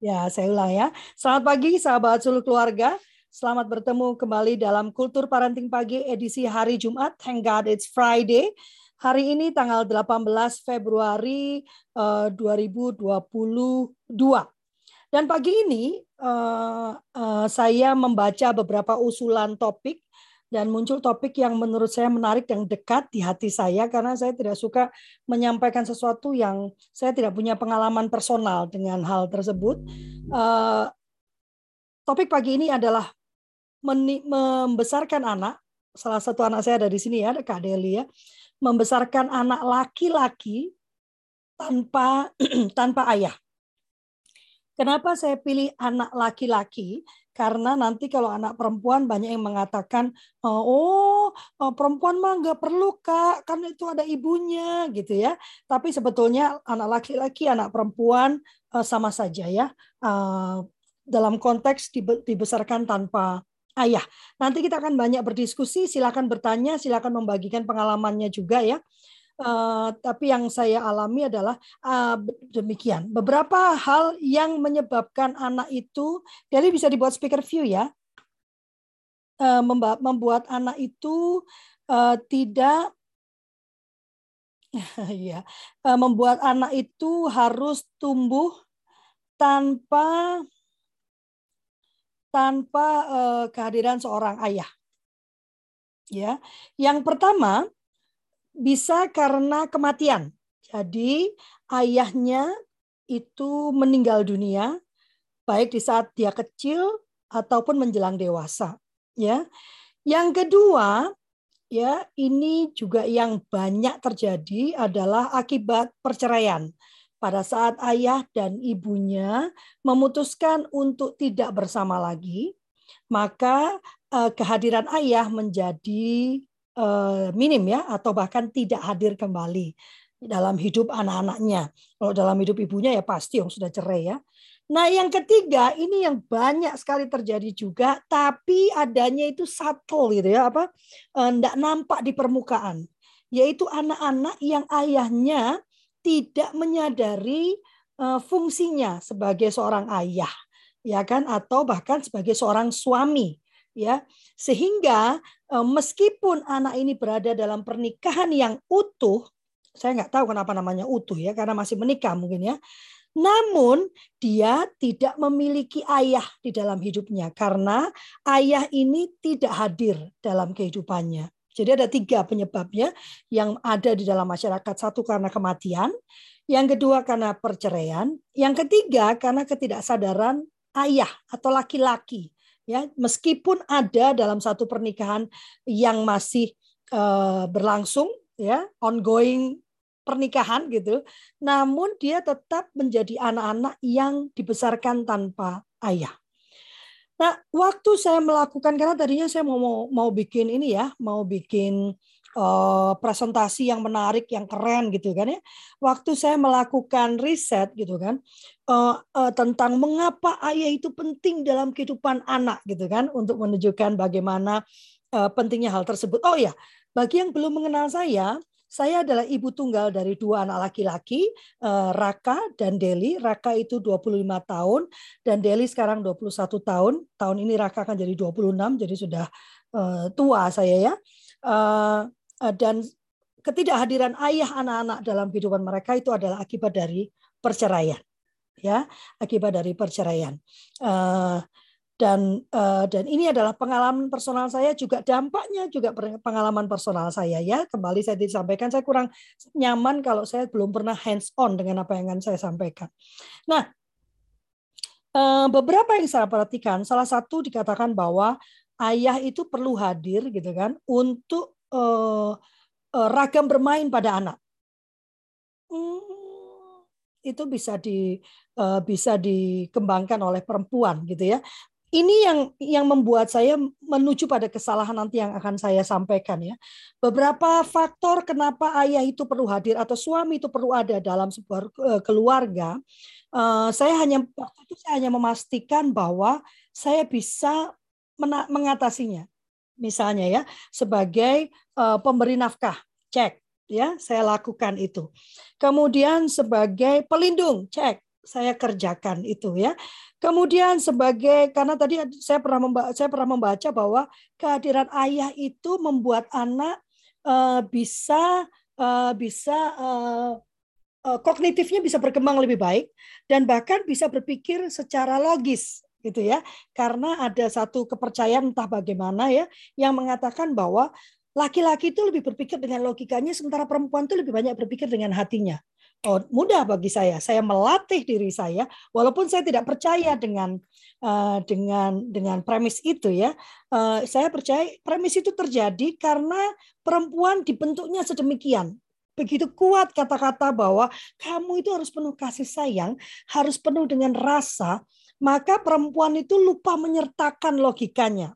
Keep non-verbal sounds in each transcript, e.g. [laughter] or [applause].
Ya, saya ulang ya. Selamat pagi sahabat seluruh keluarga. Selamat bertemu kembali dalam Kultur Parenting Pagi edisi hari Jumat. Thank God it's Friday. Hari ini tanggal 18 Februari uh, 2022. Dan pagi ini uh, uh, saya membaca beberapa usulan topik dan muncul topik yang menurut saya menarik dan dekat di hati saya karena saya tidak suka menyampaikan sesuatu yang saya tidak punya pengalaman personal dengan hal tersebut. Uh, topik pagi ini adalah membesarkan anak. Salah satu anak saya ada di sini ya, Kak Deli ya. Membesarkan anak laki-laki tanpa [clears throat] tanpa ayah. Kenapa saya pilih anak laki-laki? Karena nanti kalau anak perempuan banyak yang mengatakan oh, oh eh, perempuan mah nggak perlu kak karena itu ada ibunya gitu ya. Tapi sebetulnya anak laki-laki anak perempuan eh, sama saja ya eh, dalam konteks dibesarkan tanpa ayah. Nanti kita akan banyak berdiskusi silakan bertanya silakan membagikan pengalamannya juga ya Uh, tapi yang saya alami adalah uh, demikian. Beberapa hal yang menyebabkan anak itu, jadi bisa dibuat speaker view ya, uh, membuat anak itu uh, tidak, [laughs] ya, uh, membuat anak itu harus tumbuh tanpa tanpa uh, kehadiran seorang ayah. Ya, yang pertama bisa karena kematian. Jadi ayahnya itu meninggal dunia baik di saat dia kecil ataupun menjelang dewasa, ya. Yang kedua, ya, ini juga yang banyak terjadi adalah akibat perceraian. Pada saat ayah dan ibunya memutuskan untuk tidak bersama lagi, maka eh, kehadiran ayah menjadi Eh, minim ya atau bahkan tidak hadir kembali dalam hidup anak-anaknya. Kalau dalam hidup ibunya ya pasti yang sudah cerai ya. Nah, yang ketiga ini yang banyak sekali terjadi juga tapi adanya itu subtle gitu ya apa enggak eh, nampak di permukaan yaitu anak-anak yang ayahnya tidak menyadari eh, fungsinya sebagai seorang ayah ya kan atau bahkan sebagai seorang suami ya. Sehingga eh, meskipun anak ini berada dalam pernikahan yang utuh saya nggak tahu kenapa namanya utuh ya karena masih menikah mungkin ya. Namun dia tidak memiliki ayah di dalam hidupnya karena ayah ini tidak hadir dalam kehidupannya. Jadi ada tiga penyebabnya yang ada di dalam masyarakat. Satu karena kematian, yang kedua karena perceraian, yang ketiga karena ketidaksadaran ayah atau laki-laki ya meskipun ada dalam satu pernikahan yang masih uh, berlangsung ya ongoing pernikahan gitu namun dia tetap menjadi anak-anak yang dibesarkan tanpa ayah. Nah waktu saya melakukan karena tadinya saya mau mau, mau bikin ini ya mau bikin uh, presentasi yang menarik, yang keren gitu kan ya. Waktu saya melakukan riset gitu kan uh, uh, tentang mengapa ayah itu penting dalam kehidupan anak gitu kan untuk menunjukkan bagaimana uh, pentingnya hal tersebut. Oh ya, bagi yang belum mengenal saya, saya adalah ibu tunggal dari dua anak laki-laki, Raka dan Deli. Raka itu 25 tahun dan Deli sekarang 21 tahun. Tahun ini Raka akan jadi 26, jadi sudah tua saya ya. Eh, dan ketidakhadiran ayah anak-anak dalam kehidupan mereka itu adalah akibat dari perceraian ya. Akibat dari perceraian. Uh, dan uh, dan ini adalah pengalaman personal saya juga dampaknya juga pengalaman personal saya ya. Kembali saya disampaikan saya kurang nyaman kalau saya belum pernah hands on dengan apa yang akan saya sampaikan. Nah beberapa yang saya perhatikan salah satu dikatakan bahwa ayah itu perlu hadir gitu kan untuk uh, uh, ragam bermain pada anak. Hmm, itu bisa di uh, bisa dikembangkan oleh perempuan gitu ya. Ini yang yang membuat saya menuju pada kesalahan nanti yang akan saya sampaikan ya. Beberapa faktor kenapa ayah itu perlu hadir atau suami itu perlu ada dalam sebuah keluarga. Uh, saya hanya waktu itu saya hanya memastikan bahwa saya bisa mengatasinya misalnya ya sebagai uh, pemberi nafkah. Cek ya saya lakukan itu. Kemudian sebagai pelindung cek saya kerjakan itu ya. Kemudian sebagai karena tadi saya pernah membaca, saya pernah membaca bahwa kehadiran ayah itu membuat anak uh, bisa uh, bisa uh, kognitifnya bisa berkembang lebih baik dan bahkan bisa berpikir secara logis gitu ya. Karena ada satu kepercayaan entah bagaimana ya yang mengatakan bahwa laki-laki itu lebih berpikir dengan logikanya sementara perempuan itu lebih banyak berpikir dengan hatinya. Oh, mudah bagi saya. Saya melatih diri saya, walaupun saya tidak percaya dengan uh, dengan dengan premis itu ya. Uh, saya percaya premis itu terjadi karena perempuan dibentuknya sedemikian. Begitu kuat kata-kata bahwa kamu itu harus penuh kasih sayang, harus penuh dengan rasa, maka perempuan itu lupa menyertakan logikanya.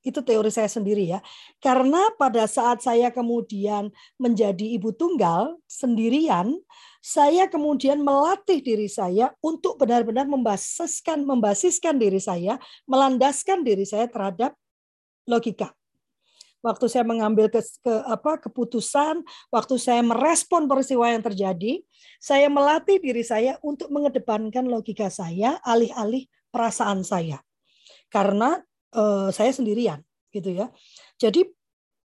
Itu teori saya sendiri ya. Karena pada saat saya kemudian menjadi ibu tunggal sendirian, saya kemudian melatih diri saya untuk benar-benar membasiskan membasiskan diri saya, melandaskan diri saya terhadap logika. Waktu saya mengambil ke, ke apa keputusan, waktu saya merespon peristiwa yang terjadi, saya melatih diri saya untuk mengedepankan logika saya alih-alih perasaan saya. Karena uh, saya sendirian gitu ya. Jadi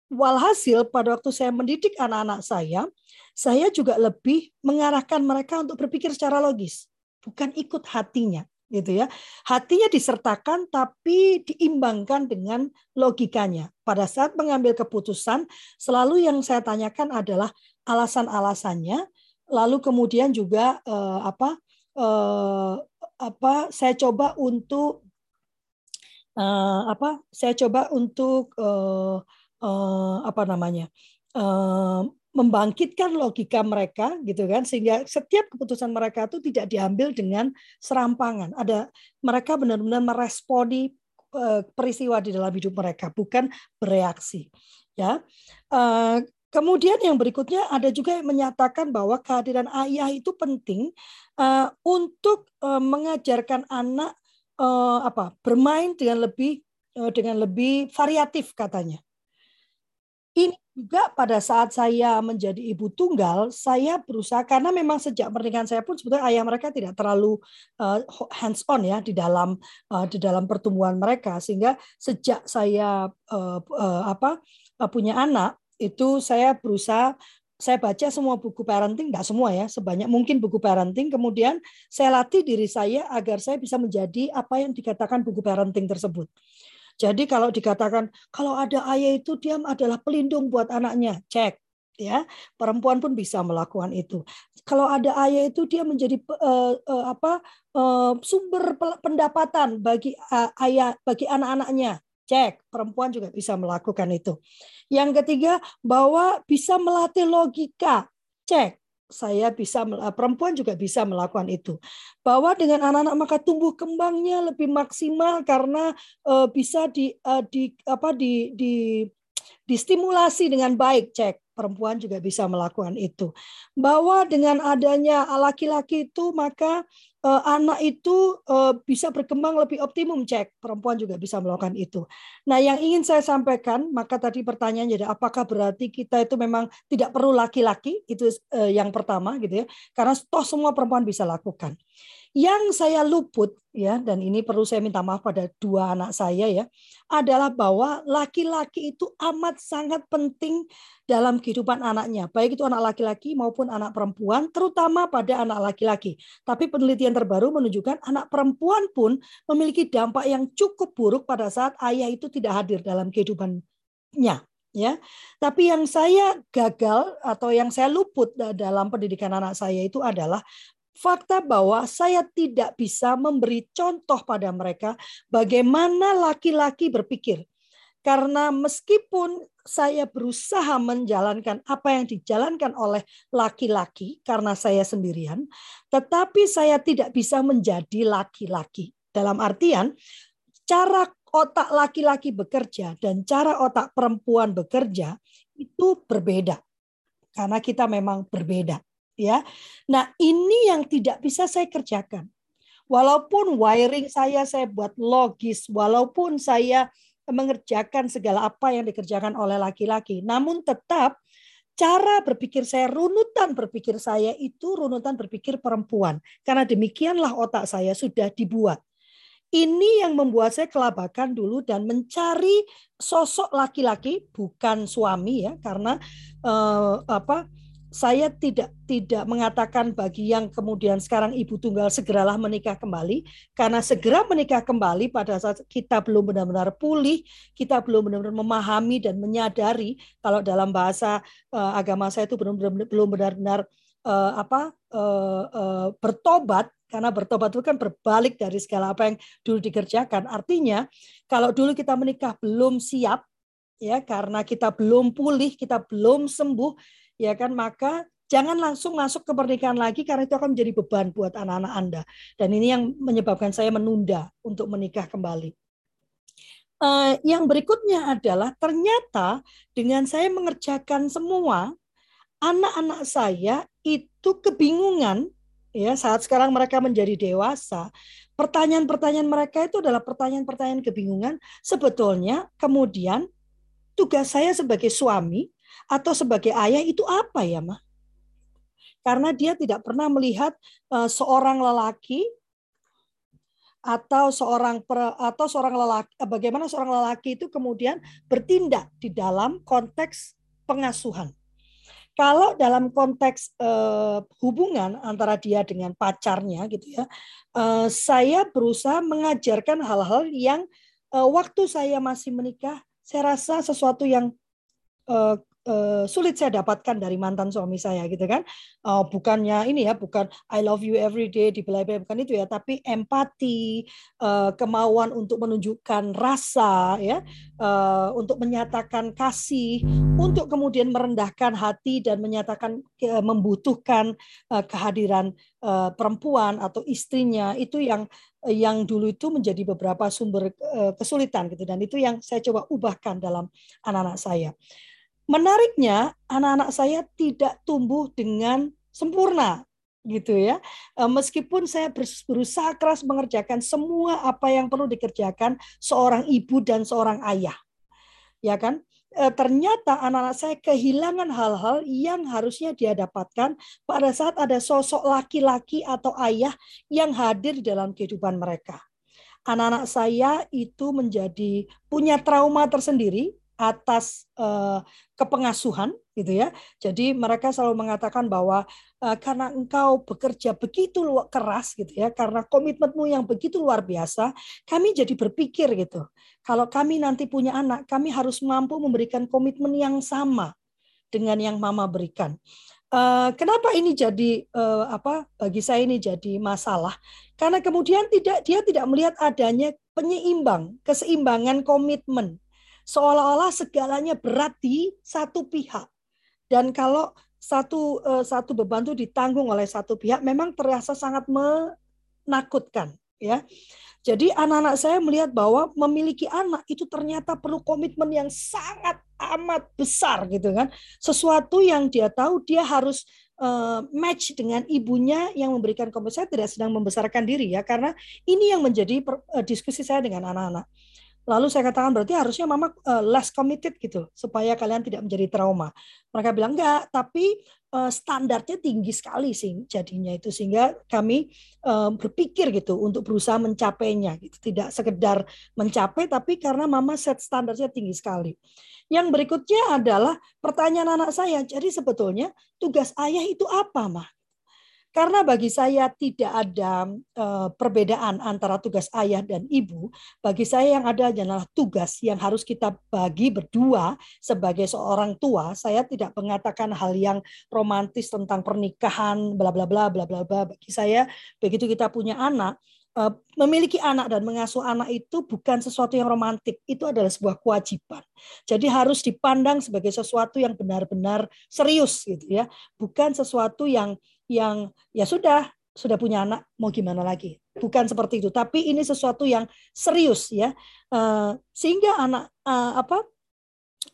walhasil pada waktu saya mendidik anak-anak saya, saya juga lebih mengarahkan mereka untuk berpikir secara logis, bukan ikut hatinya gitu ya. Hatinya disertakan tapi diimbangkan dengan logikanya. Pada saat mengambil keputusan, selalu yang saya tanyakan adalah alasan-alasannya, lalu kemudian juga eh, apa eh, apa saya coba untuk uh, apa saya coba untuk uh, uh, apa namanya uh, membangkitkan logika mereka gitu kan? Sehingga setiap keputusan mereka itu tidak diambil dengan serampangan. Ada mereka benar-benar meresponi peristiwa di dalam hidup mereka bukan bereaksi ya. Kemudian yang berikutnya ada juga yang menyatakan bahwa kehadiran ayah itu penting untuk mengajarkan anak apa bermain dengan lebih dengan lebih variatif katanya. Ini juga pada saat saya menjadi ibu tunggal, saya berusaha karena memang sejak pernikahan saya pun sebetulnya ayah mereka tidak terlalu uh, hands on ya di dalam uh, di dalam pertumbuhan mereka sehingga sejak saya uh, uh, apa uh, punya anak itu saya berusaha saya baca semua buku parenting, tidak semua ya, sebanyak mungkin buku parenting. Kemudian saya latih diri saya agar saya bisa menjadi apa yang dikatakan buku parenting tersebut. Jadi kalau dikatakan kalau ada ayah itu dia adalah pelindung buat anaknya, cek ya perempuan pun bisa melakukan itu. Kalau ada ayah itu dia menjadi uh, uh, apa uh, sumber pendapatan bagi uh, ayah bagi anak-anaknya, Cek, perempuan juga bisa melakukan itu. Yang ketiga, bahwa bisa melatih logika. Cek, saya bisa perempuan juga bisa melakukan itu. Bahwa dengan anak-anak maka tumbuh kembangnya lebih maksimal karena uh, bisa di uh, di apa di di distimulasi dengan baik, cek perempuan juga bisa melakukan itu. Bahwa dengan adanya laki-laki itu maka uh, anak itu uh, bisa berkembang lebih optimum cek perempuan juga bisa melakukan itu. Nah yang ingin saya sampaikan maka tadi pertanyaan jadi apakah berarti kita itu memang tidak perlu laki-laki itu uh, yang pertama gitu ya karena toh semua perempuan bisa lakukan. Yang saya luput ya dan ini perlu saya minta maaf pada dua anak saya ya adalah bahwa laki-laki itu amat sangat penting dalam kehidupan anaknya, baik itu anak laki-laki maupun anak perempuan, terutama pada anak laki-laki. Tapi penelitian terbaru menunjukkan anak perempuan pun memiliki dampak yang cukup buruk pada saat ayah itu tidak hadir dalam kehidupannya ya. Tapi yang saya gagal atau yang saya luput dalam pendidikan anak saya itu adalah fakta bahwa saya tidak bisa memberi contoh pada mereka bagaimana laki-laki berpikir. Karena meskipun saya berusaha menjalankan apa yang dijalankan oleh laki-laki karena saya sendirian, tetapi saya tidak bisa menjadi laki-laki. Dalam artian, cara otak laki-laki bekerja dan cara otak perempuan bekerja itu berbeda. Karena kita memang berbeda ya. Nah, ini yang tidak bisa saya kerjakan. Walaupun wiring saya saya buat logis, walaupun saya mengerjakan segala apa yang dikerjakan oleh laki-laki, namun tetap cara berpikir saya, runutan berpikir saya itu runutan berpikir perempuan. Karena demikianlah otak saya sudah dibuat. Ini yang membuat saya kelabakan dulu dan mencari sosok laki-laki bukan suami ya karena eh, apa saya tidak tidak mengatakan bagi yang kemudian sekarang ibu tunggal segeralah menikah kembali. Karena segera menikah kembali pada saat kita belum benar-benar pulih, kita belum benar-benar memahami dan menyadari kalau dalam bahasa uh, agama saya itu belum belum benar-benar uh, apa uh, uh, bertobat. Karena bertobat itu kan berbalik dari segala apa yang dulu dikerjakan. Artinya kalau dulu kita menikah belum siap ya karena kita belum pulih, kita belum sembuh, ya kan maka jangan langsung masuk ke pernikahan lagi karena itu akan menjadi beban buat anak-anak Anda. Dan ini yang menyebabkan saya menunda untuk menikah kembali. Uh, yang berikutnya adalah ternyata dengan saya mengerjakan semua, anak-anak saya itu kebingungan ya saat sekarang mereka menjadi dewasa. Pertanyaan-pertanyaan mereka itu adalah pertanyaan-pertanyaan kebingungan. Sebetulnya kemudian tugas saya sebagai suami atau sebagai ayah itu apa ya, Ma? Karena dia tidak pernah melihat uh, seorang lelaki atau seorang per, atau seorang lelaki eh, bagaimana seorang lelaki itu kemudian bertindak di dalam konteks pengasuhan. Kalau dalam konteks uh, hubungan antara dia dengan pacarnya gitu ya, uh, saya berusaha mengajarkan hal-hal yang uh, waktu saya masih menikah, saya rasa sesuatu yang uh, uh, sulit saya dapatkan dari mantan suami saya gitu kan. Uh, bukannya ini ya bukan I love you every day dibelai-belai bukan itu ya. Tapi empati uh, kemauan untuk menunjukkan rasa ya uh, untuk menyatakan kasih untuk kemudian merendahkan hati dan menyatakan uh, membutuhkan uh, kehadiran uh, perempuan atau istrinya itu yang yang dulu itu menjadi beberapa sumber kesulitan gitu. Dan itu yang saya coba ubahkan dalam anak-anak saya menariknya anak-anak saya tidak tumbuh dengan sempurna gitu ya. E, meskipun saya berusaha keras mengerjakan semua apa yang perlu dikerjakan seorang ibu dan seorang ayah. Ya kan? E, ternyata anak-anak saya kehilangan hal-hal yang harusnya dia dapatkan pada saat ada sosok laki-laki atau ayah yang hadir dalam kehidupan mereka. Anak-anak saya itu menjadi punya trauma tersendiri atas uh, kepengasuhan gitu ya. Jadi mereka selalu mengatakan bahwa uh, karena engkau bekerja begitu luar keras gitu ya, karena komitmenmu yang begitu luar biasa, kami jadi berpikir gitu. Kalau kami nanti punya anak, kami harus mampu memberikan komitmen yang sama dengan yang mama berikan. Uh, kenapa ini jadi uh, apa bagi saya ini jadi masalah? Karena kemudian tidak dia tidak melihat adanya penyeimbang, keseimbangan komitmen seolah-olah segalanya berat di satu pihak. Dan kalau satu eh, satu beban itu ditanggung oleh satu pihak memang terasa sangat menakutkan ya. Jadi anak-anak saya melihat bahwa memiliki anak itu ternyata perlu komitmen yang sangat amat besar gitu kan. Sesuatu yang dia tahu dia harus uh, match dengan ibunya yang memberikan komitmen. Saya tidak sedang membesarkan diri ya karena ini yang menjadi uh, diskusi saya dengan anak-anak. Lalu saya katakan berarti harusnya mama uh, less committed gitu supaya kalian tidak menjadi trauma. Mereka bilang enggak, tapi uh, standarnya tinggi sekali sih jadinya itu sehingga kami uh, berpikir gitu untuk berusaha mencapainya gitu. Tidak sekedar mencapai tapi karena mama set standarnya tinggi sekali. Yang berikutnya adalah pertanyaan anak saya. Jadi sebetulnya tugas ayah itu apa, mah? Karena bagi saya tidak ada uh, perbedaan antara tugas ayah dan ibu. Bagi saya yang ada adalah tugas yang harus kita bagi berdua sebagai seorang tua. Saya tidak mengatakan hal yang romantis tentang pernikahan, bla bla bla bla bla bla. Bagi saya begitu kita punya anak, eh, memiliki anak dan mengasuh anak itu bukan sesuatu yang romantik, itu adalah sebuah kewajiban. Jadi harus dipandang sebagai sesuatu yang benar-benar serius gitu ya, bukan sesuatu yang yang ya sudah sudah punya anak mau gimana lagi? Bukan seperti itu tapi ini sesuatu yang serius ya. Uh, sehingga anak uh, apa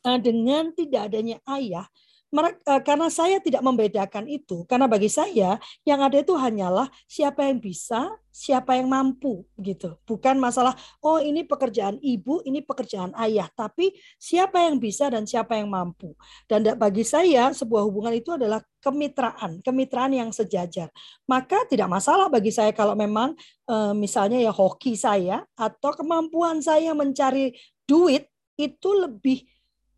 uh, dengan tidak adanya ayah mereka, karena saya tidak membedakan itu, karena bagi saya yang ada itu hanyalah siapa yang bisa, siapa yang mampu, gitu. Bukan masalah oh ini pekerjaan ibu, ini pekerjaan ayah, tapi siapa yang bisa dan siapa yang mampu. Dan bagi saya sebuah hubungan itu adalah kemitraan, kemitraan yang sejajar. Maka tidak masalah bagi saya kalau memang eh, misalnya ya hoki saya atau kemampuan saya mencari duit itu lebih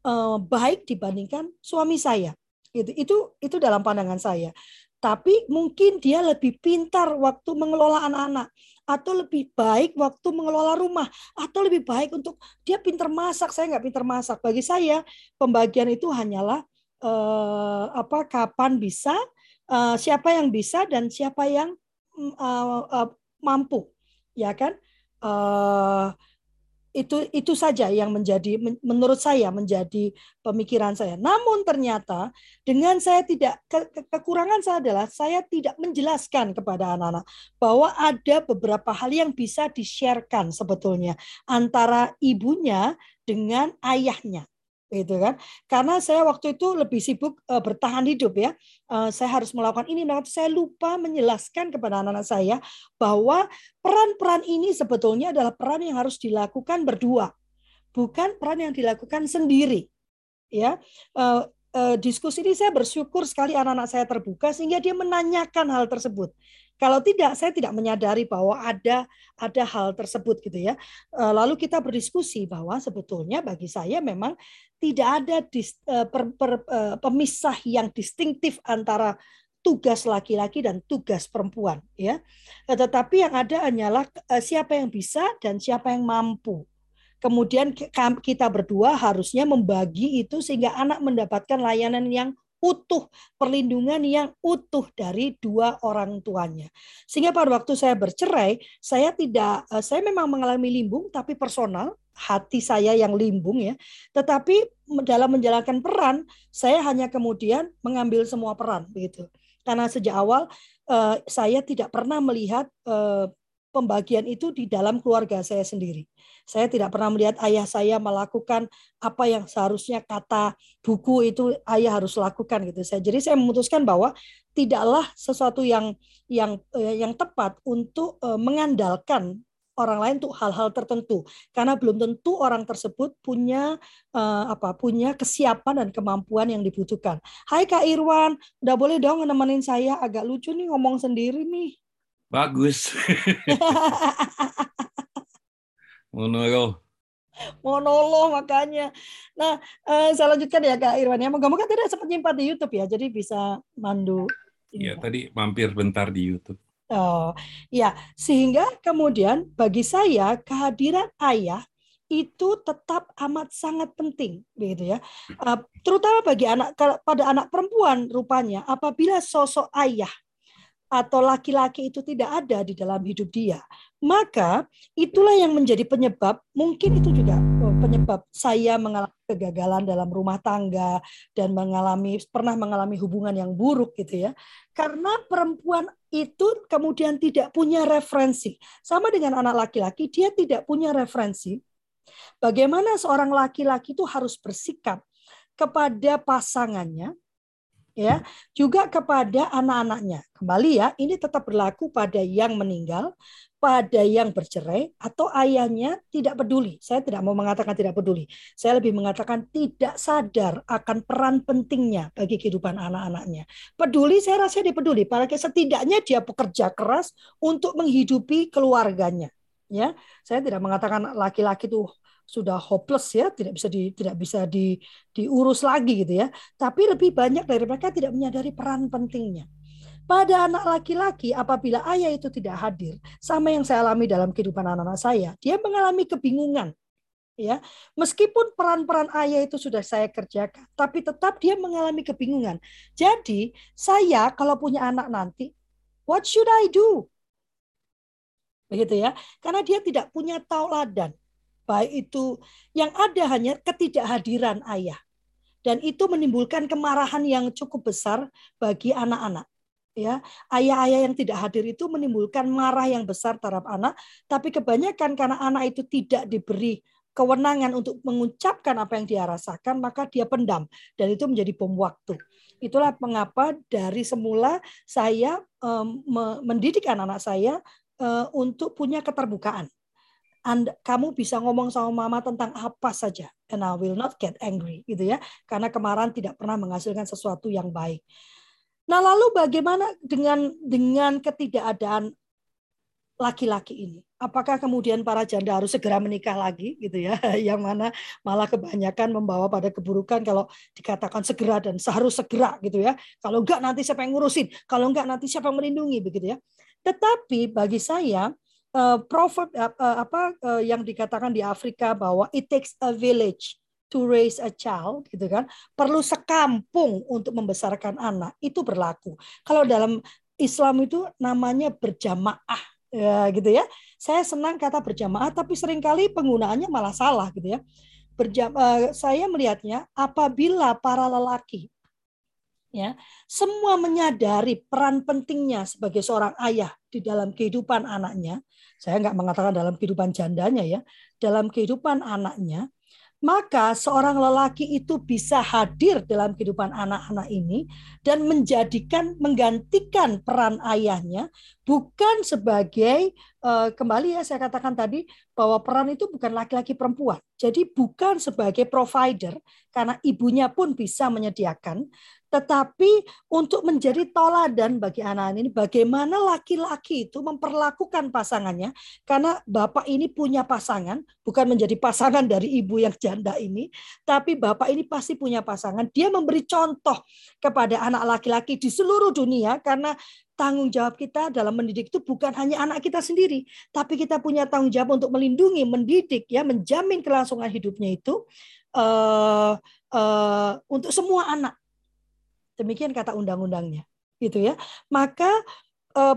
uh, baik dibandingkan suami saya. Itu itu itu dalam pandangan saya. Tapi mungkin dia lebih pintar waktu mengelola anak-anak atau lebih baik waktu mengelola rumah atau lebih baik untuk dia pintar masak. Saya nggak pintar masak. Bagi saya pembagian itu hanyalah uh, apa kapan bisa uh, siapa yang bisa dan siapa yang uh, uh, mampu. Ya kan? Uh, itu itu saja yang menjadi menurut saya menjadi pemikiran saya. Namun ternyata dengan saya tidak ke, kekurangan saya adalah saya tidak menjelaskan kepada anak-anak bahwa ada beberapa hal yang bisa di-sharekan sebetulnya antara ibunya dengan ayahnya gitu kan. Karena saya waktu itu lebih sibuk uh, bertahan hidup ya. Uh, saya harus melakukan ini nah saya lupa menjelaskan kepada anak-anak saya bahwa peran-peran ini sebetulnya adalah peran yang harus dilakukan berdua bukan peran yang dilakukan sendiri ya. Uh, diskusi ini saya bersyukur sekali anak-anak saya terbuka sehingga dia menanyakan hal tersebut kalau tidak, saya tidak menyadari bahwa ada ada hal tersebut gitu ya. Lalu kita berdiskusi bahwa sebetulnya bagi saya memang tidak ada dis, uh, per, per, uh, pemisah yang distintif antara tugas laki-laki dan tugas perempuan ya eh, tetapi yang ada hanyalah siapa yang bisa dan siapa yang mampu kemudian kita berdua harusnya membagi itu sehingga anak mendapatkan layanan yang utuh, perlindungan yang utuh dari dua orang tuanya. Sehingga pada waktu saya bercerai, saya tidak saya memang mengalami limbung tapi personal, hati saya yang limbung ya. Tetapi dalam menjalankan peran, saya hanya kemudian mengambil semua peran begitu. Karena sejak awal uh, saya tidak pernah melihat uh, pembagian itu di dalam keluarga saya sendiri. Saya tidak pernah melihat ayah saya melakukan apa yang seharusnya kata buku itu ayah harus lakukan gitu. Saya jadi saya memutuskan bahwa tidaklah sesuatu yang yang yang tepat untuk mengandalkan orang lain untuk hal-hal tertentu karena belum tentu orang tersebut punya uh, apa punya kesiapan dan kemampuan yang dibutuhkan. Hai Kak Irwan, udah boleh dong nemenin saya agak lucu nih ngomong sendiri nih. Bagus. [laughs] Monolog. Monolog makanya. Nah, uh, saya lanjutkan ya Kak Irwan ya. Moga-moga tidak sempat nyimpan di YouTube ya, jadi bisa mandu. Iya, tadi mampir bentar di YouTube. Oh, ya, sehingga kemudian bagi saya kehadiran ayah itu tetap amat sangat penting, begitu ya. Uh, terutama bagi anak pada anak perempuan rupanya apabila sosok ayah atau laki-laki itu tidak ada di dalam hidup dia, maka itulah yang menjadi penyebab mungkin itu juga oh, penyebab saya mengalami kegagalan dalam rumah tangga dan mengalami pernah mengalami hubungan yang buruk gitu ya. Karena perempuan itu kemudian tidak punya referensi. Sama dengan anak laki-laki, dia tidak punya referensi bagaimana seorang laki-laki itu harus bersikap kepada pasangannya ya juga kepada anak-anaknya kembali ya ini tetap berlaku pada yang meninggal pada yang bercerai atau ayahnya tidak peduli. Saya tidak mau mengatakan tidak peduli. Saya lebih mengatakan tidak sadar akan peran pentingnya bagi kehidupan anak-anaknya. Peduli saya rasa dia peduli. Para setidaknya dia bekerja keras untuk menghidupi keluarganya. Ya, saya tidak mengatakan laki-laki itu sudah hopeless ya, tidak bisa di tidak bisa di diurus lagi gitu ya. Tapi lebih banyak dari mereka tidak menyadari peran pentingnya. Pada anak laki-laki, apabila ayah itu tidak hadir, sama yang saya alami dalam kehidupan anak-anak saya, dia mengalami kebingungan. Ya, meskipun peran-peran ayah itu sudah saya kerjakan, tapi tetap dia mengalami kebingungan. Jadi, saya kalau punya anak nanti, what should I do? Begitu ya. Karena dia tidak punya tauladan. Baik itu yang ada hanya ketidakhadiran ayah. Dan itu menimbulkan kemarahan yang cukup besar bagi anak-anak ya ayah-ayah yang tidak hadir itu menimbulkan marah yang besar terhadap anak tapi kebanyakan karena anak itu tidak diberi kewenangan untuk mengucapkan apa yang dia rasakan, maka dia pendam dan itu menjadi bom waktu. Itulah mengapa dari semula saya um, mendidik anak-anak saya uh, untuk punya keterbukaan. Anda, kamu bisa ngomong sama mama tentang apa saja, and I will not get angry, gitu ya, karena kemarahan tidak pernah menghasilkan sesuatu yang baik. Nah, lalu bagaimana dengan dengan ketidakadaan laki-laki ini? Apakah kemudian para janda harus segera menikah lagi gitu ya? [laughs] Yang mana malah kebanyakan membawa pada keburukan kalau dikatakan segera dan seharus segera gitu ya. Kalau enggak nanti siapa yang ngurusin? Kalau enggak nanti siapa yang melindungi begitu ya. Tetapi bagi saya uh, proverb uh, apa uh, yang dikatakan di Afrika bahwa it takes a village to raise a child gitu kan perlu sekampung untuk membesarkan anak itu berlaku kalau dalam Islam itu namanya berjamaah ya gitu ya. Saya senang kata berjamaah tapi sering kali penggunaannya malah salah gitu ya. Berjam, saya melihatnya apabila para lelaki ya semua menyadari peran pentingnya sebagai seorang ayah di dalam kehidupan anaknya. Saya nggak mengatakan dalam kehidupan jandanya ya, dalam kehidupan anaknya maka seorang lelaki itu bisa hadir dalam kehidupan anak-anak ini dan menjadikan menggantikan peran ayahnya bukan sebagai uh, kembali ya saya katakan tadi bahwa peran itu bukan laki-laki perempuan. Jadi bukan sebagai provider karena ibunya pun bisa menyediakan tetapi untuk menjadi toladan bagi anak-anak ini bagaimana laki-laki itu memperlakukan pasangannya karena bapak ini punya pasangan bukan menjadi pasangan dari ibu yang janda ini tapi bapak ini pasti punya pasangan dia memberi contoh kepada anak laki-laki di seluruh dunia karena tanggung jawab kita dalam mendidik itu bukan hanya anak kita sendiri, tapi kita punya tanggung jawab untuk melindungi, mendidik, ya, menjamin kelangsungan hidupnya itu uh, uh, untuk semua anak. Demikian kata undang-undangnya. Gitu ya. Maka eh,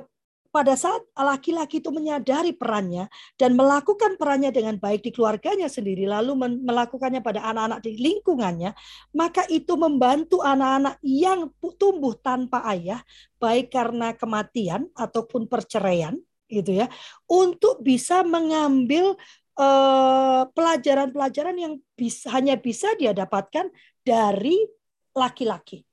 pada saat laki-laki itu menyadari perannya dan melakukan perannya dengan baik di keluarganya sendiri, lalu melakukannya pada anak-anak di lingkungannya, maka itu membantu anak-anak yang tumbuh tanpa ayah, baik karena kematian ataupun perceraian, gitu ya, untuk bisa mengambil eh, pelajaran-pelajaran yang bisa, hanya bisa dia dapatkan dari laki-laki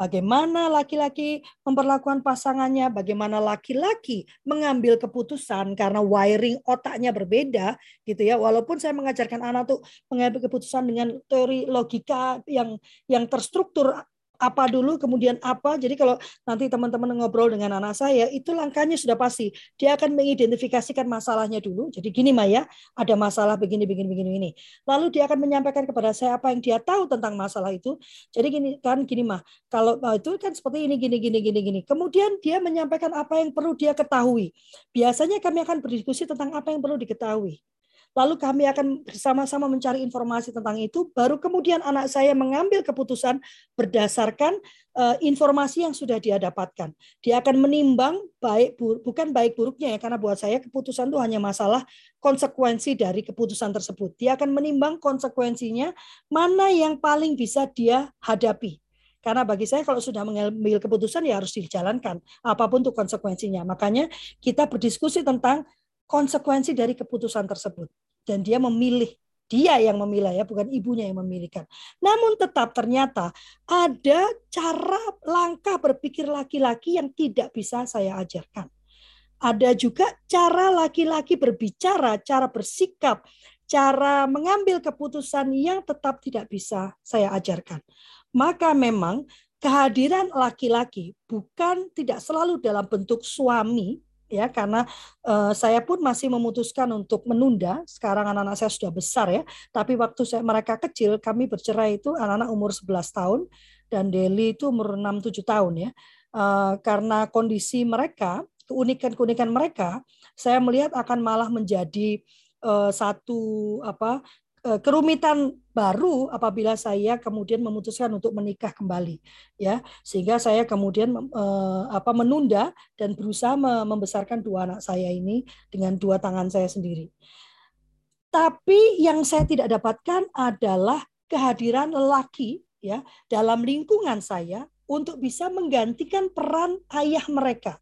bagaimana laki-laki memperlakukan pasangannya, bagaimana laki-laki mengambil keputusan karena wiring otaknya berbeda gitu ya. Walaupun saya mengajarkan anak tuh mengambil keputusan dengan teori logika yang yang terstruktur apa dulu kemudian apa. Jadi kalau nanti teman-teman ngobrol dengan anak saya itu langkahnya sudah pasti. Dia akan mengidentifikasikan masalahnya dulu. Jadi gini Maya, ada masalah begini begini begini ini. Lalu dia akan menyampaikan kepada saya apa yang dia tahu tentang masalah itu. Jadi gini kan gini mah. Kalau oh, itu kan seperti ini gini gini gini gini. Kemudian dia menyampaikan apa yang perlu dia ketahui. Biasanya kami akan berdiskusi tentang apa yang perlu diketahui. Lalu kami akan bersama-sama mencari informasi tentang itu. Baru kemudian anak saya mengambil keputusan berdasarkan uh, informasi yang sudah dia dapatkan. Dia akan menimbang baik bukan baik buruknya ya karena buat saya keputusan itu hanya masalah konsekuensi dari keputusan tersebut. Dia akan menimbang konsekuensinya mana yang paling bisa dia hadapi. Karena bagi saya kalau sudah mengambil keputusan ya harus dijalankan apa pun itu konsekuensinya. Makanya kita berdiskusi tentang konsekuensi dari keputusan tersebut. Dan dia memilih, dia yang memilih ya, bukan ibunya yang memilihkan. Namun tetap ternyata ada cara langkah berpikir laki-laki yang tidak bisa saya ajarkan. Ada juga cara laki-laki berbicara, cara bersikap, cara mengambil keputusan yang tetap tidak bisa saya ajarkan. Maka memang kehadiran laki-laki bukan tidak selalu dalam bentuk suami ya karena uh, saya pun masih memutuskan untuk menunda. Sekarang anak-anak saya sudah besar ya tapi waktu saya mereka kecil kami bercerai itu anak-anak umur 11 tahun dan Deli itu umur 6 7 tahun ya. Uh, karena kondisi mereka keunikan-keunikan mereka saya melihat akan malah menjadi uh, satu apa kerumitan baru apabila saya kemudian memutuskan untuk menikah kembali ya sehingga saya kemudian eh, apa menunda dan berusaha membesarkan dua anak saya ini dengan dua tangan saya sendiri. Tapi yang saya tidak dapatkan adalah kehadiran lelaki ya dalam lingkungan saya untuk bisa menggantikan peran ayah mereka.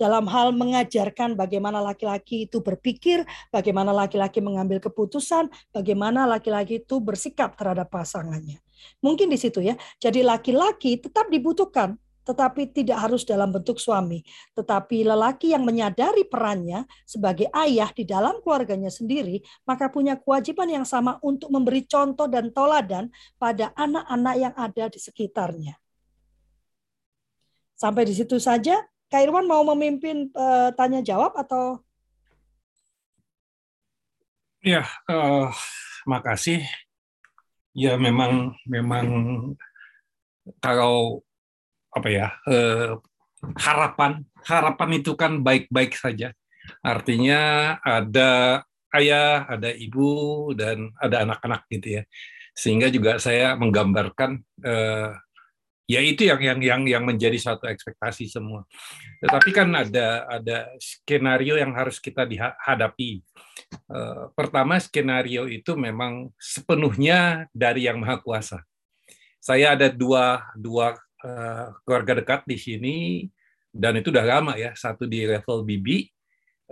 Dalam hal mengajarkan bagaimana laki-laki itu berpikir, bagaimana laki-laki mengambil keputusan, bagaimana laki-laki itu bersikap terhadap pasangannya. Mungkin di situ ya. Jadi laki-laki tetap dibutuhkan tetapi tidak harus dalam bentuk suami. Tetapi lelaki yang menyadari perannya sebagai ayah di dalam keluarganya sendiri, maka punya kewajiban yang sama untuk memberi contoh dan toladan pada anak-anak yang ada di sekitarnya. Sampai di situ saja. Kak Irwan mau memimpin uh, tanya jawab atau? Ya, uh, makasih. Ya memang memang kalau apa ya eh, harapan harapan itu kan baik-baik saja artinya ada ayah ada ibu dan ada anak-anak gitu ya sehingga juga saya menggambarkan eh, ya itu yang yang yang yang menjadi satu ekspektasi semua. Tetapi kan ada ada skenario yang harus kita dihadapi eh, pertama skenario itu memang sepenuhnya dari yang maha kuasa. Saya ada dua dua uh, keluarga dekat di sini dan itu udah lama ya satu di level bibi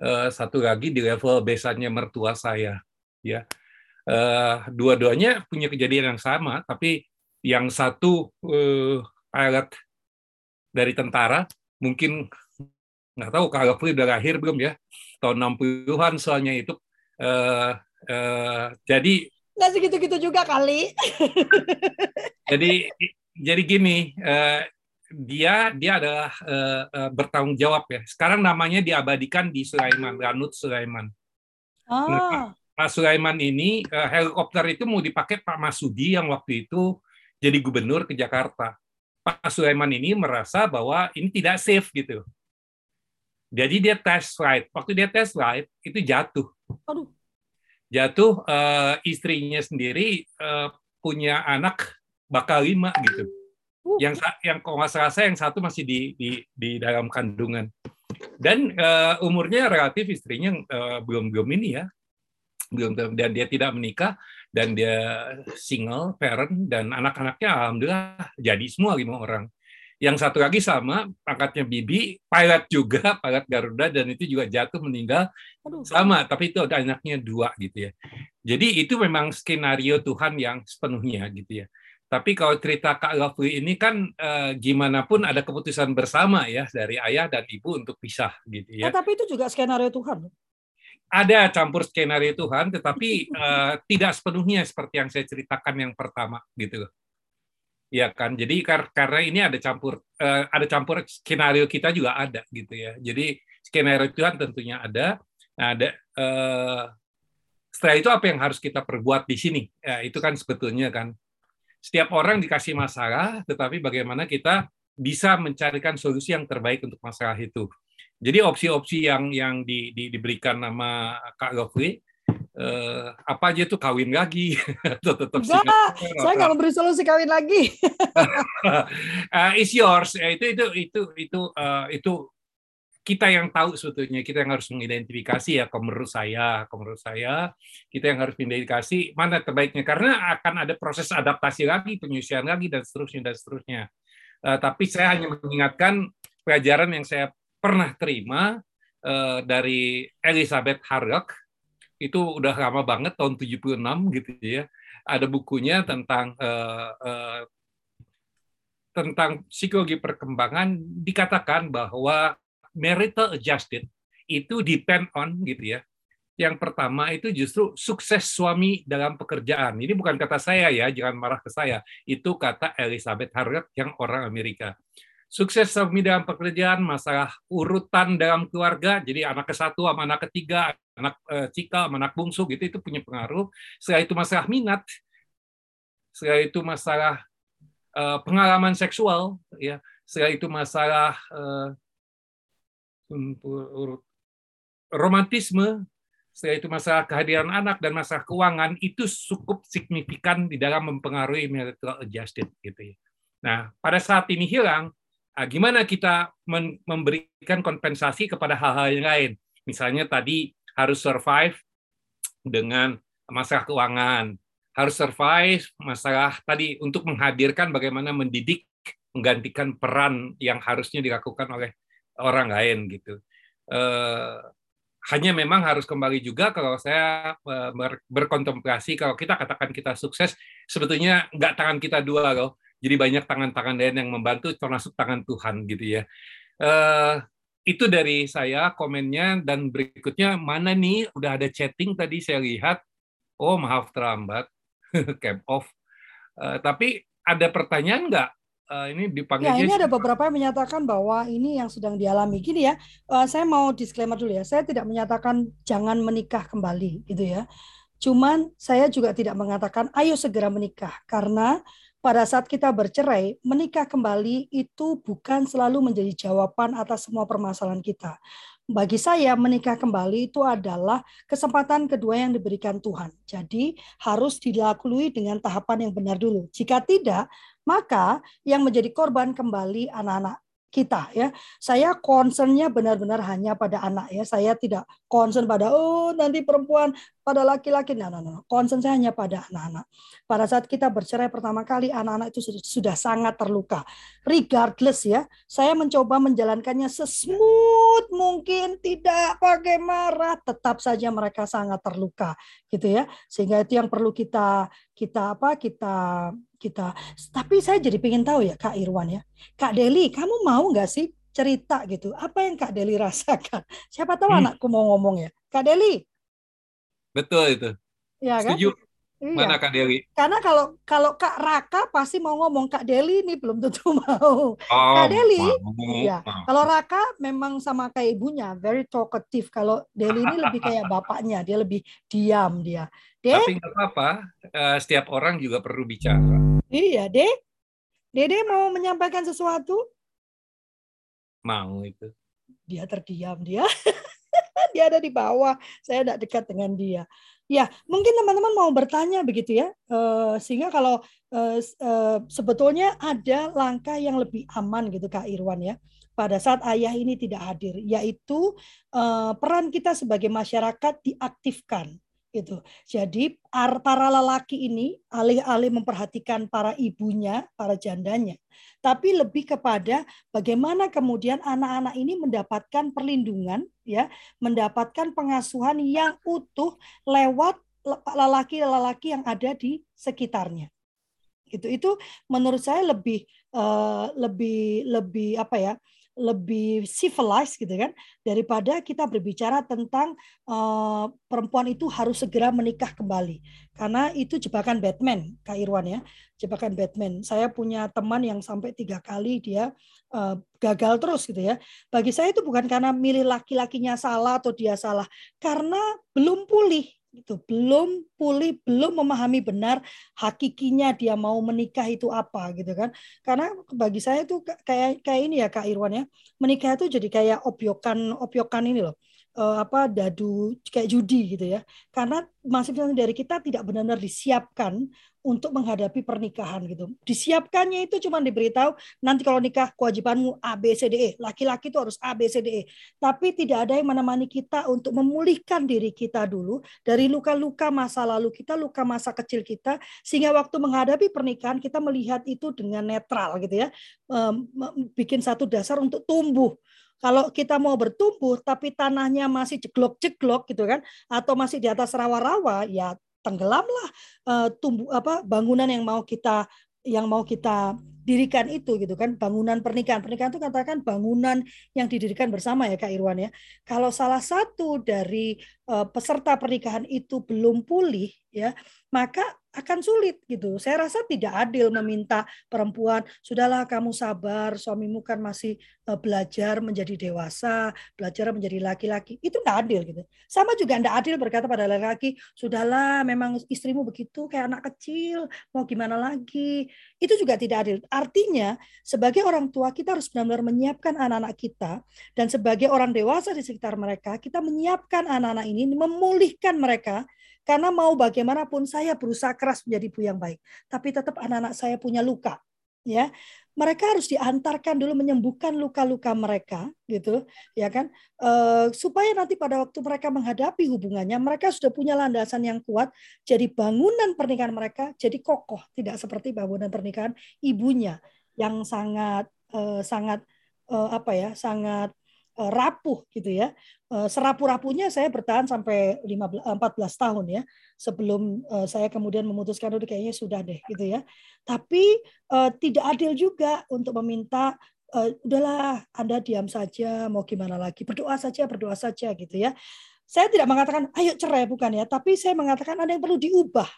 uh, satu lagi di level besannya mertua saya ya. Dua-duanya punya kejadian yang sama tapi yang satu uh, pilot dari tentara mungkin nggak tahu kalau udah lahir belum ya tahun 60-an soalnya itu uh, uh, jadi nggak segitu-gitu juga kali [laughs] jadi jadi gini, uh, dia dia adalah uh, uh, bertanggung jawab ya. Sekarang namanya diabadikan di Sulaiman, Ranut Sulaiman. Oh. Nah, Pak Sulaiman ini uh, helikopter itu mau dipakai Pak Masudi yang waktu itu jadi gubernur ke Jakarta. Pak Sulaiman ini merasa bahwa ini tidak safe gitu. Jadi dia test ride. Waktu dia test ride itu jatuh. Aduh. Jatuh uh, istrinya sendiri uh, punya anak bakal lima gitu. Uh. Yang yang kalau nggak salah saya yang satu masih di di, di dalam kandungan. Dan uh, umurnya relatif istrinya uh, belum belum ini ya, belum dan dia tidak menikah dan dia single parent dan anak-anaknya alhamdulillah jadi semua lima orang. Yang satu lagi sama pangkatnya Bibi, pilot juga, pilot Garuda dan itu juga jatuh meninggal sama, tapi itu ada anaknya dua gitu ya. Jadi itu memang skenario Tuhan yang sepenuhnya gitu ya. Tapi kalau cerita Kak Lovely ini kan eh, gimana pun ada keputusan bersama ya dari ayah dan ibu untuk pisah gitu ya. Nah, tapi itu juga skenario Tuhan. Ada campur skenario Tuhan, tetapi eh, tidak sepenuhnya seperti yang saya ceritakan yang pertama gitu. Ya kan, jadi kar karena ini ada campur eh, ada campur skenario kita juga ada gitu ya. Jadi skenario Tuhan tentunya ada. Nah, ada eh, setelah itu apa yang harus kita perbuat di sini? Ya, itu kan sebetulnya kan setiap orang dikasih masalah, tetapi bagaimana kita bisa mencarikan solusi yang terbaik untuk masalah itu. Jadi opsi-opsi yang yang di, di, diberikan nama Kak Lovely, eh, apa aja tuh kawin lagi. [laughs] Atau tetap Enggak, saya nggak memberi solusi kawin lagi. uh, [laughs] it's yours. Ya, itu itu itu itu uh, itu kita yang tahu sebetulnya. Kita yang harus mengidentifikasi ya kalau menurut saya kalau menurut saya kita yang harus mengidentifikasi mana terbaiknya. Karena akan ada proses adaptasi lagi penyusian lagi dan seterusnya dan seterusnya. Uh, tapi saya hanya mengingatkan pelajaran yang saya pernah terima uh, dari Elizabeth Harlock itu udah lama banget tahun 76 gitu ya ada bukunya tentang uh, uh, tentang psikologi perkembangan dikatakan bahwa marital adjusted itu depend on gitu ya. Yang pertama itu justru sukses suami dalam pekerjaan. Ini bukan kata saya ya, jangan marah ke saya. Itu kata Elizabeth Harriet yang orang Amerika. Sukses suami dalam pekerjaan, masalah urutan dalam keluarga, jadi anak ke satu sama anak ketiga, anak e, cikal anak bungsu gitu itu punya pengaruh. Setelah itu masalah minat, setelah itu masalah e, pengalaman seksual, ya, setelah itu masalah e, romantisme, setelah itu masalah kehadiran anak dan masalah keuangan itu cukup signifikan di dalam mempengaruhi marital adjusted gitu ya. Nah, pada saat ini hilang, gimana kita memberikan kompensasi kepada hal-hal yang lain? Misalnya tadi harus survive dengan masalah keuangan, harus survive masalah tadi untuk menghadirkan bagaimana mendidik menggantikan peran yang harusnya dilakukan oleh orang lain gitu. Uh, hanya memang harus kembali juga kalau saya uh, berkontemplasi kalau kita katakan kita sukses sebetulnya nggak tangan kita dua loh. Jadi banyak tangan-tangan lain yang membantu termasuk tangan Tuhan gitu ya. Uh, itu dari saya komennya. Dan berikutnya mana nih? Udah ada chatting tadi saya lihat. Oh maaf terlambat. [laughs] Cap off. Uh, tapi ada pertanyaan nggak? Uh, ini dipanggil ya ini ada beberapa yang menyatakan bahwa ini yang sedang dialami. Gini ya uh, saya mau disclaimer dulu ya. Saya tidak menyatakan jangan menikah kembali gitu ya. Cuman saya juga tidak mengatakan ayo segera menikah karena pada saat kita bercerai, menikah kembali itu bukan selalu menjadi jawaban atas semua permasalahan kita. Bagi saya, menikah kembali itu adalah kesempatan kedua yang diberikan Tuhan. Jadi, harus dilalui dengan tahapan yang benar dulu. Jika tidak, maka yang menjadi korban kembali anak-anak kita ya. Saya concernnya benar-benar hanya pada anak ya. Saya tidak concern pada oh nanti perempuan pada laki-laki. Nah, nah, nah. Concern saya hanya pada anak-anak. Pada saat kita bercerai pertama kali anak-anak itu sudah, sudah sangat terluka. Regardless ya, saya mencoba menjalankannya sesmooth mungkin tidak pakai marah, tetap saja mereka sangat terluka gitu ya. Sehingga itu yang perlu kita kita apa kita kita. Tapi saya jadi pengen tahu ya Kak Irwan ya. Kak Deli, kamu mau nggak sih cerita gitu? Apa yang Kak Deli [laughs] rasakan? Siapa tahu hmm. anakku mau ngomong ya. Kak Deli. Betul itu. Ya kan? Setuju. Iya. Mana Kak Deli? Karena kalau kalau Kak Raka pasti mau ngomong Kak Deli ini belum tentu [laughs] mau. Oh, Kak Deli, iya. Kalau Raka memang sama kayak ibunya, very talkative. Kalau Deli ini lebih kayak [laughs] bapaknya, dia lebih diam dia. De? Tapi nggak apa-apa, uh, setiap orang juga perlu bicara. Iya, De. Dede mau menyampaikan sesuatu? Mau itu. Dia terdiam dia. [laughs] dia ada di bawah. Saya tidak dekat dengan dia. Ya, mungkin teman-teman mau bertanya begitu ya, uh, sehingga kalau uh, uh, sebetulnya ada langkah yang lebih aman gitu Kak Irwan ya, pada saat ayah ini tidak hadir, yaitu peran kita sebagai masyarakat diaktifkan gitu. Jadi para lelaki ini alih-alih memperhatikan para ibunya, para jandanya, tapi lebih kepada bagaimana kemudian anak-anak ini mendapatkan perlindungan ya, mendapatkan pengasuhan yang utuh lewat lelaki-lelaki yang ada di sekitarnya. Gitu. Itu menurut saya lebih uh, lebih lebih apa ya? Lebih civilized gitu kan daripada kita berbicara tentang uh, perempuan itu harus segera menikah kembali. Karena itu jebakan Batman Kak Irwan ya jebakan Batman. Saya punya teman yang sampai tiga kali dia uh, gagal terus gitu ya. Bagi saya itu bukan karena milih laki-lakinya salah atau dia salah. Karena belum pulih itu belum pulih, belum memahami benar hakikinya dia mau menikah itu apa gitu kan. Karena bagi saya itu kayak kayak ini ya Kak Irwan ya. Menikah itu jadi kayak opyokan opyokan ini loh uh, apa dadu kayak judi gitu ya. Karena masing-masing dari kita tidak benar-benar disiapkan untuk menghadapi pernikahan gitu. Disiapkannya itu cuma diberitahu nanti kalau nikah kewajibanmu A B C D E. Laki-laki itu harus A B C D E. Tapi tidak ada yang menemani kita untuk memulihkan diri kita dulu dari luka-luka masa lalu kita, luka masa kecil kita sehingga waktu menghadapi pernikahan kita melihat itu dengan netral gitu ya. bikin satu dasar untuk tumbuh kalau kita mau bertumbuh tapi tanahnya masih jeglok-jeglok gitu kan atau masih di atas rawa-rawa ya tenggelamlah uh, tumbuh apa bangunan yang mau kita yang mau kita dirikan itu gitu kan. Bangunan pernikahan. Pernikahan itu katakan bangunan yang didirikan bersama ya Kak Irwan ya. Kalau salah satu dari uh, peserta pernikahan itu belum pulih ya maka akan sulit gitu. Saya rasa tidak adil meminta perempuan, sudahlah kamu sabar, suamimu kan masih eh, belajar menjadi dewasa, belajar menjadi laki-laki. Itu tidak adil gitu. Sama juga tidak adil berkata pada laki-laki, sudahlah memang istrimu begitu kayak anak kecil, mau gimana lagi. Itu juga tidak adil. Artinya sebagai orang tua kita harus benar-benar menyiapkan anak-anak kita dan sebagai orang dewasa di sekitar mereka, kita menyiapkan anak-anak ini, memulihkan mereka karena mau bagaimanapun saya berusaha keras menjadi ibu yang baik, tapi tetap anak-anak saya punya luka, ya. Mereka harus diantarkan dulu menyembuhkan luka-luka mereka, gitu, ya kan? E, supaya nanti pada waktu mereka menghadapi hubungannya, mereka sudah punya landasan yang kuat. Jadi bangunan pernikahan mereka jadi kokoh, tidak seperti bangunan pernikahan ibunya yang sangat e, sangat e, apa ya, sangat rapuh gitu ya. Uh, serapu-rapunya saya bertahan sampai 15 14 tahun ya sebelum saya kemudian memutuskan udah kayaknya sudah deh gitu ya. Tapi tidak adil juga untuk meminta udahlah Anda diam saja mau gimana lagi berdoa saja berdoa saja gitu ya. Saya tidak mengatakan ayo cerai bukan ya, tapi saya mengatakan ada yang perlu diubah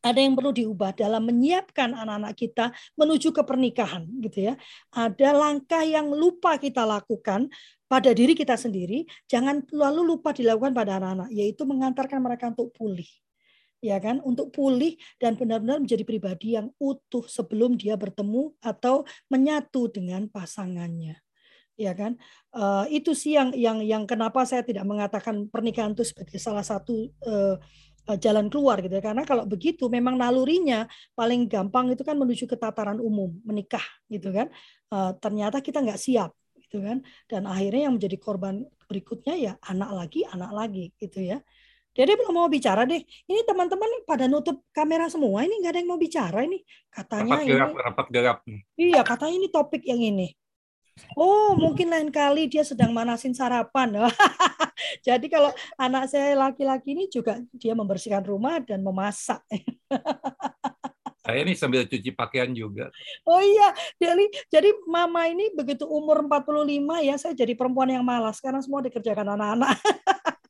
ada yang perlu diubah dalam menyiapkan anak-anak kita menuju ke pernikahan gitu ya. Ada langkah yang lupa kita lakukan pada diri kita sendiri, jangan lalu lupa dilakukan pada anak-anak, yaitu mengantarkan mereka untuk pulih. Ya kan, untuk pulih dan benar-benar menjadi pribadi yang utuh sebelum dia bertemu atau menyatu dengan pasangannya ya kan uh, itu sih yang yang yang kenapa saya tidak mengatakan pernikahan itu sebagai salah satu uh, jalan keluar gitu ya. Karena kalau begitu memang nalurinya paling gampang itu kan menuju ke tataran umum, menikah gitu kan. Uh, ternyata kita nggak siap gitu kan. Dan akhirnya yang menjadi korban berikutnya ya anak lagi, anak lagi gitu ya. Jadi belum mau bicara deh. Ini teman-teman pada nutup kamera semua. Ini nggak ada yang mau bicara ini. Katanya rapat gelap, ini. Rapat gelap. Iya, katanya ini topik yang ini. Oh, mungkin lain kali dia sedang manasin sarapan. [laughs] Jadi kalau anak saya laki-laki ini juga dia membersihkan rumah dan memasak. [laughs] Saya ini sambil cuci pakaian juga. Oh iya, jadi jadi mama ini begitu umur 45 ya, saya jadi perempuan yang malas karena semua dikerjakan anak-anak. [laughs]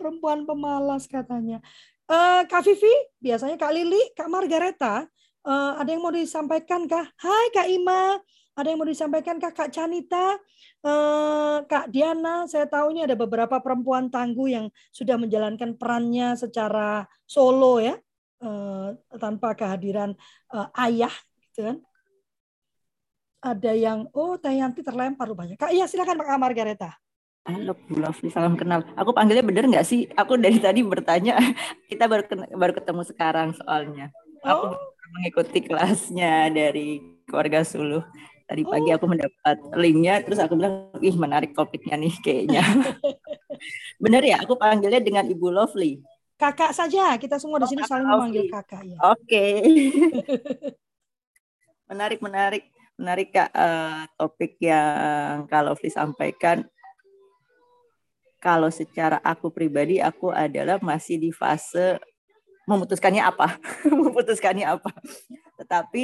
perempuan pemalas katanya. Uh, Kak Vivi, biasanya Kak Lili, Kak Margareta, Uh, ada yang mau disampaikan kah? Hai Kak Ima, ada yang mau disampaikan kah Kak Canita, uh, Kak Diana? Saya tahu ini ada beberapa perempuan tangguh yang sudah menjalankan perannya secara solo ya, uh, tanpa kehadiran uh, ayah, gitu kan? Ada yang, oh Tayanti terlempar rupanya. Kak, iya silakan Kak Margareta. Halo Bu Lovely, salam kenal. Aku panggilnya bener nggak sih? Aku dari tadi bertanya, [laughs] kita baru baru ketemu sekarang soalnya. Aku oh mengikuti kelasnya dari keluarga Suluh. Tadi pagi aku mendapat linknya, terus aku bilang, ih menarik topiknya nih kayaknya. [laughs] Bener ya, aku panggilnya dengan Ibu Lovely. Kakak saja, kita semua di oh, sini oh, saling memanggil kakak. Ya. Oke. Okay. [laughs] menarik, menarik, menarik kak uh, topik yang Kak Lovely sampaikan. Kalau secara aku pribadi, aku adalah masih di fase memutuskannya apa, [laughs] memutuskannya apa. Tetapi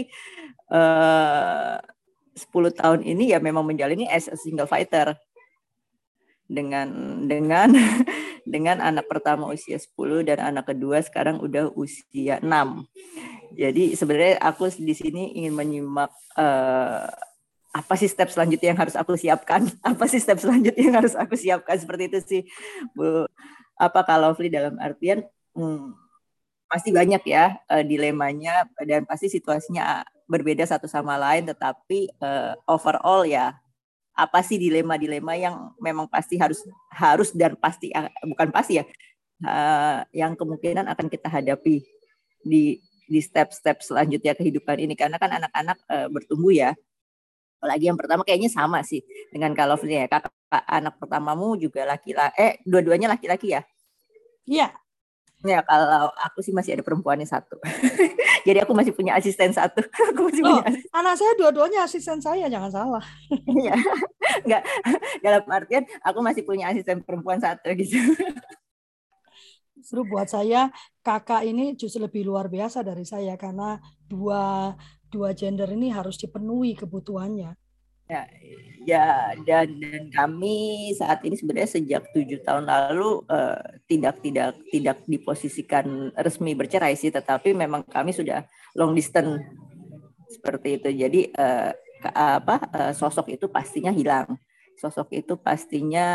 eh, uh, 10 tahun ini ya memang menjalani as a single fighter dengan dengan [laughs] dengan anak pertama usia 10 dan anak kedua sekarang udah usia 6. Jadi sebenarnya aku di sini ingin menyimak uh, apa sih step selanjutnya yang harus aku siapkan? [laughs] Apa sih step selanjutnya yang harus aku siapkan seperti itu sih, Bu. Apa kalau Fli dalam artian hmm, pasti banyak ya uh, dilemanya dan pasti situasinya berbeda satu sama lain. Tetapi uh, overall ya apa sih dilema-dilema yang memang pasti harus harus dan pasti uh, bukan pasti ya uh, yang kemungkinan akan kita hadapi di di step-step selanjutnya kehidupan ini? Karena kan anak-anak uh, bertumbuh ya. Apalagi yang pertama kayaknya sama sih dengan kalau ya kakak anak pertamamu juga laki-laki eh dua-duanya laki-laki ya? Iya, Ya kalau aku sih masih ada perempuannya satu. [laughs] Jadi aku masih punya asisten satu. [laughs] aku masih oh, punya asisten. anak saya dua-duanya asisten saya, jangan salah. [laughs] Iya. Enggak dalam artian aku masih punya asisten perempuan satu gitu. Justru buat saya kakak ini justru lebih luar biasa dari saya karena dua dua gender ini harus dipenuhi kebutuhannya. Ya, ya dan dan kami saat ini sebenarnya sejak tujuh tahun lalu uh, tidak tidak tidak diposisikan resmi bercerai sih, tetapi memang kami sudah long distance. Seperti itu. Jadi uh, apa uh, sosok itu pastinya hilang, sosok itu pastinya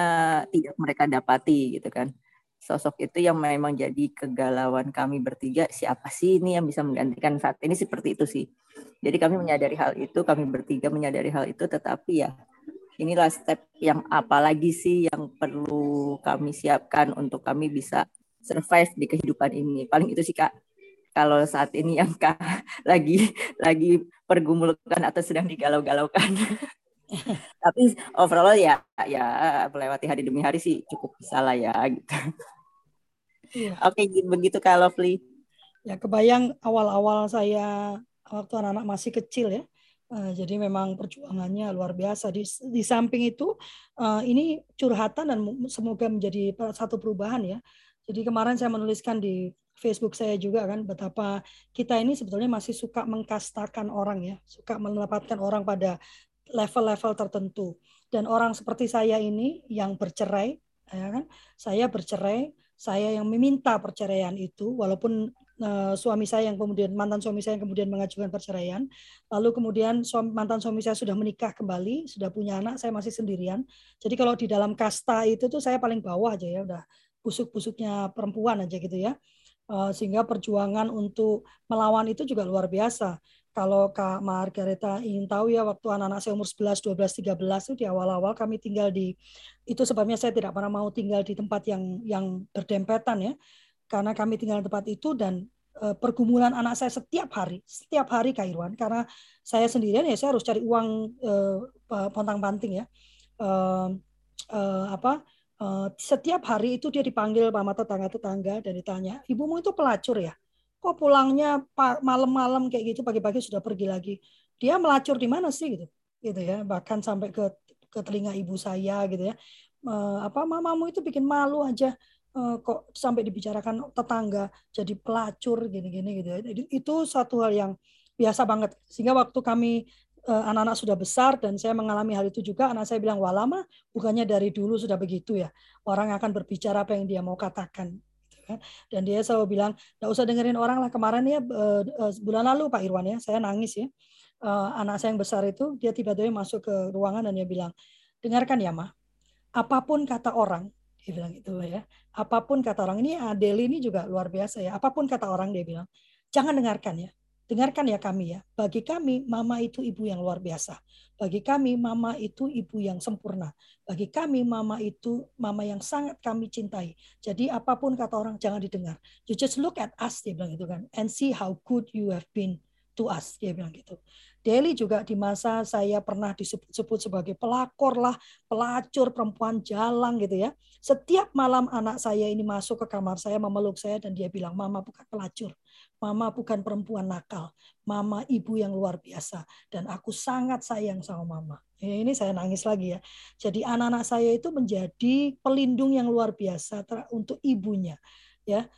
tidak mereka dapati gitu kan sosok itu yang memang jadi kegalauan kami bertiga siapa sih ini yang bisa menggantikan saat ini? Seperti itu sih. Jadi kami menyadari hal itu kami bertiga menyadari hal itu tetapi ya inilah step yang apalagi sih yang perlu kami siapkan untuk kami bisa survive di kehidupan ini. Paling itu sih kak. Kalau saat ini yang kak [laughs] lagi lagi pergumulkan atau sedang digalau-galaukan. [laughs] Tapi overall ya ya melewati hari demi hari sih cukup bisa lah ya gitu Iya. Oke, begitu Kak Lovely. Ya, kebayang awal-awal saya waktu anak-anak masih kecil ya. Uh, jadi memang perjuangannya luar biasa. Di, di samping itu, uh, ini curhatan dan semoga menjadi satu perubahan ya. Jadi kemarin saya menuliskan di Facebook saya juga kan betapa kita ini sebetulnya masih suka mengkastakan orang ya, suka menempatkan orang pada level-level tertentu. Dan orang seperti saya ini yang bercerai, ya kan? Saya bercerai, saya yang meminta perceraian itu, walaupun uh, suami saya yang kemudian mantan suami saya yang kemudian mengajukan perceraian, lalu kemudian suami, mantan suami saya sudah menikah kembali, sudah punya anak, saya masih sendirian. Jadi kalau di dalam kasta itu tuh saya paling bawah aja ya, udah busuk-busuknya perempuan aja gitu ya. Uh, sehingga perjuangan untuk melawan itu juga luar biasa. Kalau Kak Margareta ingin tahu ya waktu anak-anak saya umur 11, 12, 13 itu di awal-awal kami tinggal di itu sebabnya saya tidak pernah mau tinggal di tempat yang yang berdempetan ya karena kami tinggal di tempat itu dan uh, pergumulan anak saya setiap hari, setiap hari Kak Irwan, karena saya sendirian ya saya harus cari uang uh, pontang-panting ya. Uh, uh, apa uh, setiap hari itu dia dipanggil sama tetangga-tetangga dan ditanya, ibumu itu pelacur ya? Kok pulangnya malam-malam kayak gitu, pagi-pagi sudah pergi lagi. Dia melacur di mana sih gitu? Gitu ya, bahkan sampai ke ke telinga ibu saya gitu ya. Apa mamamu itu bikin malu aja uh, kok sampai dibicarakan tetangga jadi pelacur gini-gini gitu ya. Itu satu hal yang biasa banget. Sehingga waktu kami eh, anak-anak sudah besar dan saya mengalami hal itu juga, anak saya bilang, wah lama bukannya dari dulu sudah begitu ya. Orang akan berbicara apa yang dia mau katakan. Gitu kan. Dan dia selalu bilang, nggak usah dengerin orang lah. Kemarin ya, eh, bulan lalu Pak Irwan ya, saya nangis ya. Anak saya yang besar itu, dia tiba-tiba masuk ke ruangan dan dia bilang, dengarkan ya mah, apa pun kata orang, dia bilang itu ya. Apa pun kata orang ini Adeli ini juga luar biasa ya. Apa pun kata orang dia bilang, jangan dengarkan ya. Dengarkan ya kami ya. Bagi kami mama itu ibu yang luar biasa. Bagi kami mama itu ibu yang sempurna. Bagi kami mama itu mama yang sangat kami cintai. Jadi apa pun kata orang jangan didengar. You just look at us dia bilang gitu kan and see how good you have been to us dia bilang gitu. Deli juga di masa saya pernah disebut-sebut sebagai pelakor lah, pelacur, perempuan jalang gitu ya. Setiap malam anak saya ini masuk ke kamar saya memeluk saya dan dia bilang, "Mama bukan pelacur. Mama bukan perempuan nakal. Mama ibu yang luar biasa dan aku sangat sayang sama mama." Ya, ini saya nangis lagi ya. Jadi anak-anak saya itu menjadi pelindung yang luar biasa untuk ibunya ya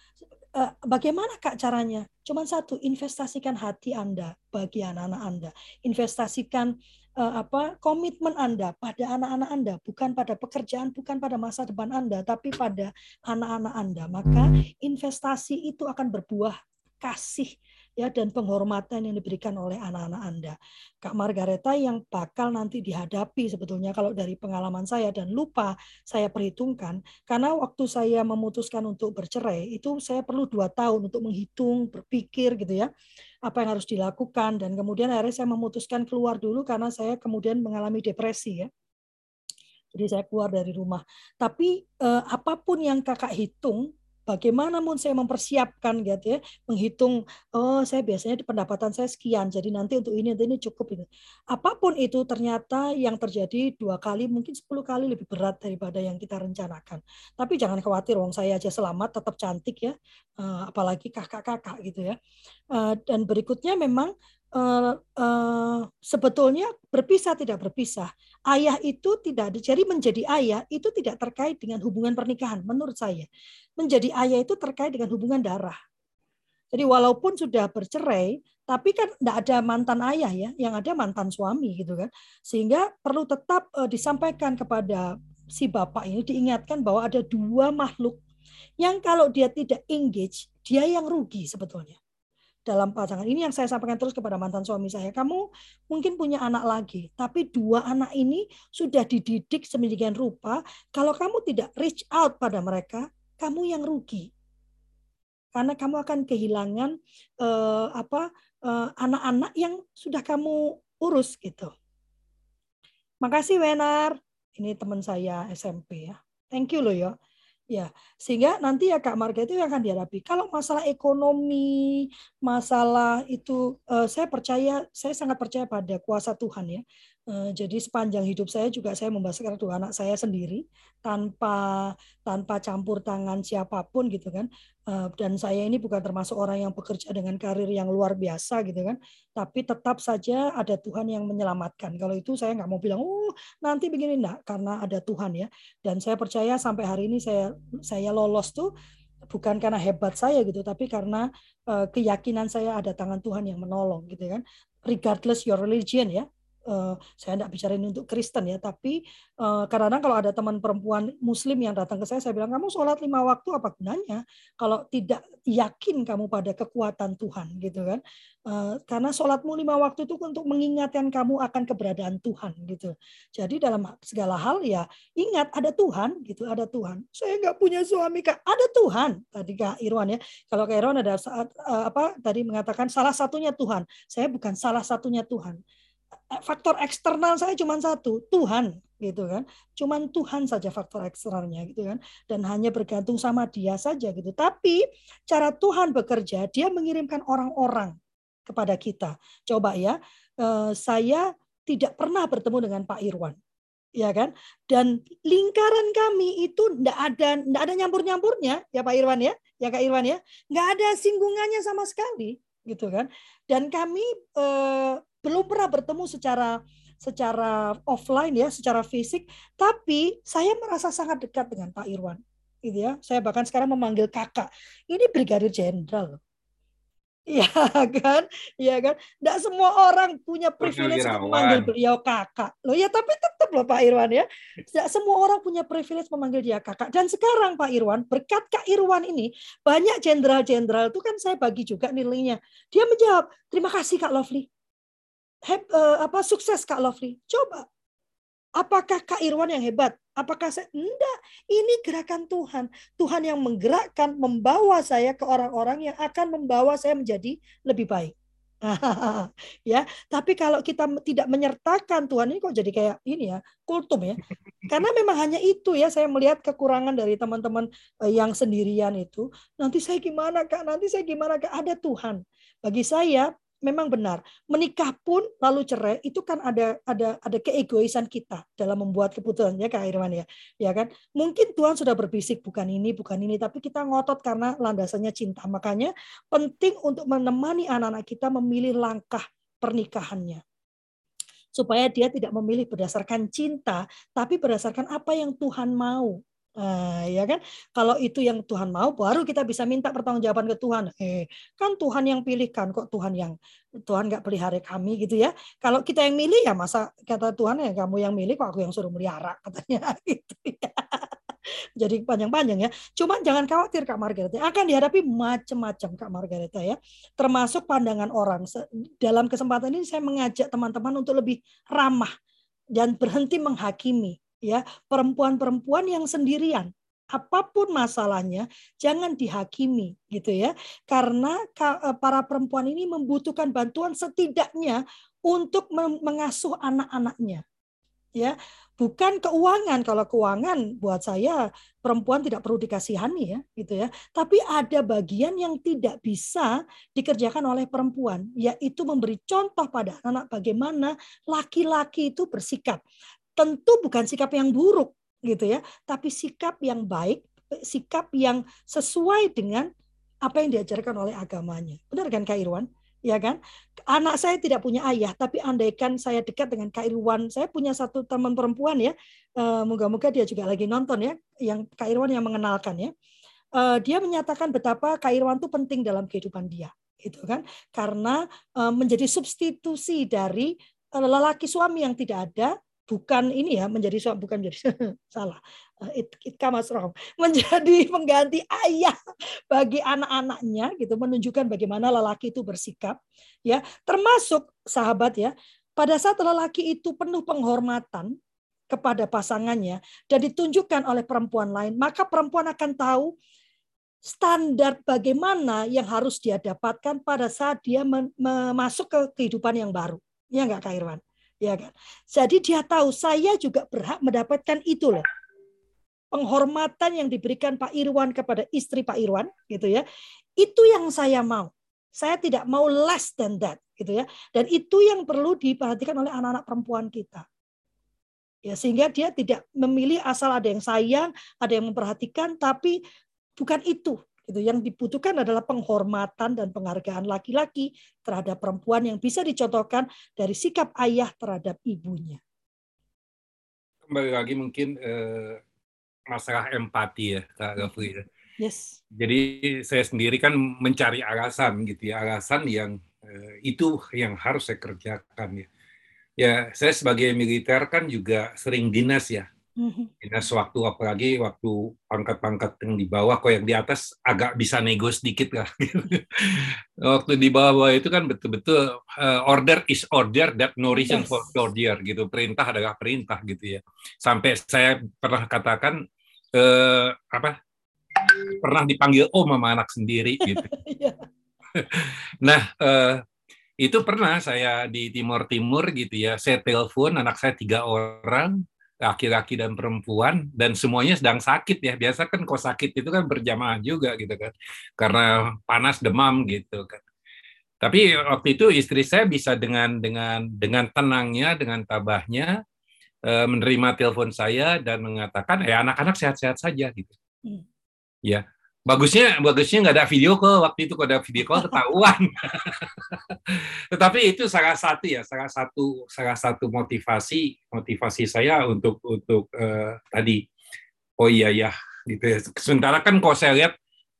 Eh, bagaimana Kak caranya? Cuma satu, investasikan hati Anda bagi anak-anak Anda. Investasikan uh, apa komitmen Anda pada anak-anak Anda, bukan pada pekerjaan, bukan pada masa depan Anda, tapi pada anak-anak Anda. Maka investasi itu akan berbuah kasih ya dan penghormatan yang diberikan oleh anak-anak Anda. Kak Margareta yang bakal nanti dihadapi sebetulnya kalau dari pengalaman saya dan lupa saya perhitungkan karena waktu saya memutuskan untuk bercerai itu saya perlu dua tahun untuk menghitung berpikir gitu ya apa yang harus dilakukan dan kemudian akhirnya saya memutuskan keluar dulu karena saya kemudian mengalami depresi ya. Jadi saya keluar dari rumah. Tapi eh, apa pun yang kakak hitung bagaimana pun saya mempersiapkan gitu ya, menghitung oh saya biasanya di pendapatan saya sekian, jadi nanti untuk ini untuk ini cukup ini. Apa pun itu ternyata yang terjadi dua kali mungkin sepuluh kali lebih berat daripada yang kita rencanakan. Tapi jangan khawatir, wong saya aja selamat, tetap cantik ya, eh, apalagi kakak-kakak gitu ya. Eh, dan berikutnya memang uh, sebetulnya berpisah tidak berpisah. Ayah itu tidak jadi menjadi ayah itu tidak terkait dengan hubungan pernikahan menurut saya. Menjadi ayah itu terkait dengan hubungan darah. Jadi walaupun sudah bercerai, tapi kan tidak ada mantan ayah ya, yang ada mantan suami gitu kan. Sehingga perlu tetap uh, disampaikan kepada si bapak ini diingatkan bahwa ada dua makhluk yang kalau dia tidak engage, dia yang rugi sebetulnya dalam pasangan. Ini yang saya sampaikan terus kepada mantan suami saya. Kamu mungkin punya anak lagi, tapi dua anak ini sudah dididik sedemikian rupa. Kalau kamu tidak reach out pada mereka, kamu yang rugi. Karena kamu akan kehilangan eh, apa eh, anak-anak yang sudah kamu urus gitu. Makasih Wenar. Ini teman saya SMP ya. Thank you loh ya. Ya, sehingga nanti ya Kak Marga itu yang akan dihadapi. Kalau masalah ekonomi, masalah itu uh, saya percaya, saya sangat percaya pada kuasa Tuhan ya. Eh, jadi sepanjang hidup saya juga saya membesarkan dua anak saya sendiri tanpa tanpa campur tangan siapa pun gitu kan. Eh, dan saya ini bukan termasuk orang yang bekerja dengan karir yang luar biasa gitu kan. Tapi tetap saja ada Tuhan yang menyelamatkan. Kalau itu saya nggak mau bilang, oh nanti begini enggak, karena ada Tuhan ya. Dan saya percaya sampai hari ini saya saya lolos tuh bukan karena hebat saya gitu, tapi karena uh, keyakinan saya ada tangan Tuhan yang menolong gitu kan. Regardless your religion ya, uh, saya tidak bicara ini untuk Kristen ya, tapi uh, kadang-kadang kalau ada teman perempuan Muslim yang datang ke saya, saya bilang kamu sholat lima waktu apa gunanya kalau tidak yakin kamu pada kekuatan Tuhan gitu kan? Uh, karena sholatmu lima waktu itu untuk mengingatkan kamu akan keberadaan Tuhan gitu. Jadi dalam segala hal ya ingat ada Tuhan gitu, ada Tuhan. Saya nggak punya suami kak, ada Tuhan tadi kak Irwan ya. Kalau kak Irwan ada saat apa tadi mengatakan salah satunya Tuhan. Saya bukan salah satunya Tuhan faktor eksternal saya cuma satu, Tuhan gitu kan. Cuman Tuhan saja faktor eksternalnya gitu kan. Dan hanya bergantung sama dia saja gitu. Tapi cara Tuhan bekerja, dia mengirimkan orang-orang kepada kita. Coba ya, eh, saya tidak pernah bertemu dengan Pak Irwan. Ya kan? Dan lingkaran kami itu enggak ada enggak ada nyampur-nyampurnya ya Pak Irwan ya. Ya Kak Irwan ya. Enggak ada singgungannya sama sekali gitu kan. Dan kami eh, belum pernah bertemu secara secara offline ya, secara fisik, tapi saya merasa sangat dekat dengan Pak Irwan. Gitu ya. Saya bahkan sekarang memanggil kakak. Ini brigadir jenderal. [laughs] Iya kan? Iya kan? Tidak semua orang punya privilege untuk memanggil beliau kakak. Loh ya tapi tetap loh Pak Irwan ya. Tidak semua orang punya privilege memanggil dia kakak. Dan sekarang Pak Irwan, berkat Kak Irwan ini, banyak jenderal-jenderal itu kan saya bagi juga nilainya. Dia menjawab, terima kasih Kak Lovely heb, uh, apa sukses Kak Lovely. Coba. Apakah Kak Irwan yang hebat? Apakah saya enggak? Ini gerakan Tuhan. Tuhan yang menggerakkan membawa saya ke orang-orang yang akan membawa saya menjadi lebih baik. [laughs] ya, tapi kalau kita tidak menyertakan Tuhan ini kok jadi kayak ini ya, kultum ya. Karena memang hanya itu ya saya melihat kekurangan dari teman-teman eh, yang sendirian itu. Nanti saya gimana Kak? Nanti saya gimana Kak? Ada Tuhan. Bagi saya memang benar. Menikah pun lalu cerai itu kan ada ada ada keegoisan kita dalam membuat keputusan ya Kak Irwan ya. Ya kan? Mungkin Tuhan sudah berbisik bukan ini bukan ini tapi kita ngotot karena landasannya cinta. Makanya penting untuk menemani anak-anak kita memilih langkah pernikahannya. Supaya dia tidak memilih berdasarkan cinta tapi berdasarkan apa yang Tuhan mau Nah, ya kan? Kalau itu yang Tuhan mau, baru kita bisa minta pertanggungjawaban ke Tuhan. Eh, kan Tuhan yang pilihkan, kok Tuhan yang Tuhan nggak pelihara kami gitu ya. Kalau kita yang milih ya masa kata Tuhan ya kamu yang milih kok aku yang suruh melihara [laughs] katanya gitu ya. Jadi panjang-panjang ya. Cuma jangan khawatir Kak Margareta. Akan dihadapi macam-macam Kak Margareta ya. Termasuk pandangan orang. Dalam kesempatan ini saya mengajak teman-teman untuk lebih ramah dan berhenti menghakimi ya perempuan-perempuan yang sendirian. Apa pun masalahnya jangan dihakimi gitu ya. Karena eh, para perempuan ini membutuhkan bantuan setidaknya untuk mengasuh anak-anaknya ya. Bukan keuangan. Kalau keuangan buat saya perempuan tidak perlu dikasihani ya gitu ya. Tapi ada bagian yang tidak bisa dikerjakan oleh perempuan yaitu memberi contoh pada anak bagaimana laki-laki itu bersikap tentu bukan sikap yang buruk gitu ya, tapi sikap yang baik, sikap yang sesuai dengan apa yang diajarkan oleh agamanya. Benar kan Kak Irwan? Ya kan? Anak saya tidak punya ayah, tapi andaikan saya dekat dengan Kak Irwan, saya punya satu teman perempuan ya, eh, moga-moga dia juga lagi nonton ya, yang Kak Irwan yang mengenalkan ya. Eh, dia menyatakan betapa Kak Irwan itu penting dalam kehidupan dia, gitu kan? Karena eh, menjadi substitusi dari lelaki suami yang tidak ada bukan ini ya menjadi suami bukan menjadi [laughs] salah. Eh, it, it comes wrong. [laughs] Menjadi pengganti ayah bagi anak-anaknya gitu menunjukkan bagaimana lelaki itu bersikap ya. Termasuk sahabat ya pada saat lelaki itu penuh penghormatan kepada pasangannya dan ditunjukkan oleh perempuan lain maka perempuan akan tahu standar bagaimana yang harus dia dapatkan pada saat dia masuk ke kehidupan yang baru. Ya enggak Kak Irwan ya kan. Jadi dia tahu saya juga berhak mendapatkan itu loh. Penghormatan yang diberikan Pak Irwan kepada istri Pak Irwan gitu ya. Itu yang saya mau. Saya tidak mau less than that gitu ya. Dan itu yang perlu diperhatikan oleh anak-anak perempuan kita. Ya, sehingga dia tidak memilih asal ada yang sayang, ada yang memperhatikan, tapi bukan itu. Gitu. Yang dibutuhkan adalah penghormatan dan penghargaan laki-laki terhadap perempuan yang bisa dicontohkan dari sikap ayah terhadap ibunya. Kembali lagi mungkin eh, masalah empati ya, Kak Gafri. Ya. Yes. Jadi saya sendiri kan mencari alasan gitu ya, alasan yang eh, itu yang harus saya kerjakan ya. Ya, saya sebagai militer kan juga sering dinas ya. [laughs] Mm-hmm. Dinas waktu apalagi waktu pangkat-pangkat yang di bawah, kok yang di atas agak bisa nego sedikit lah. [laughs] waktu di bawah itu kan betul-betul uh, order is order that no reason yes. for order gitu. Perintah adalah perintah gitu ya. Sampai saya pernah katakan uh, apa pernah dipanggil om sama anak sendiri gitu. [laughs] Iya. nah, uh, itu pernah saya di Timur Timur gitu ya. Saya telepon anak saya tiga orang, laki-laki dan perempuan, dan semuanya sedang sakit ya. Biasa kan kok sakit itu kan berjamaah juga gitu kan, karena panas demam gitu kan. Tapi waktu itu istri saya bisa dengan dengan dengan tenangnya, dengan tabahnya uh, menerima telepon saya dan mengatakan, ya anak-anak sehat-sehat saja gitu. Hmm Ya, bagusnya bagusnya nggak ada video call waktu itu kalau ada video call ketahuan. [laughs] Tetapi itu salah satu ya, salah satu salah satu motivasi motivasi saya untuk untuk uh, tadi. Oh iya ya, gitu. Ya. Sementara kan kalau saya lihat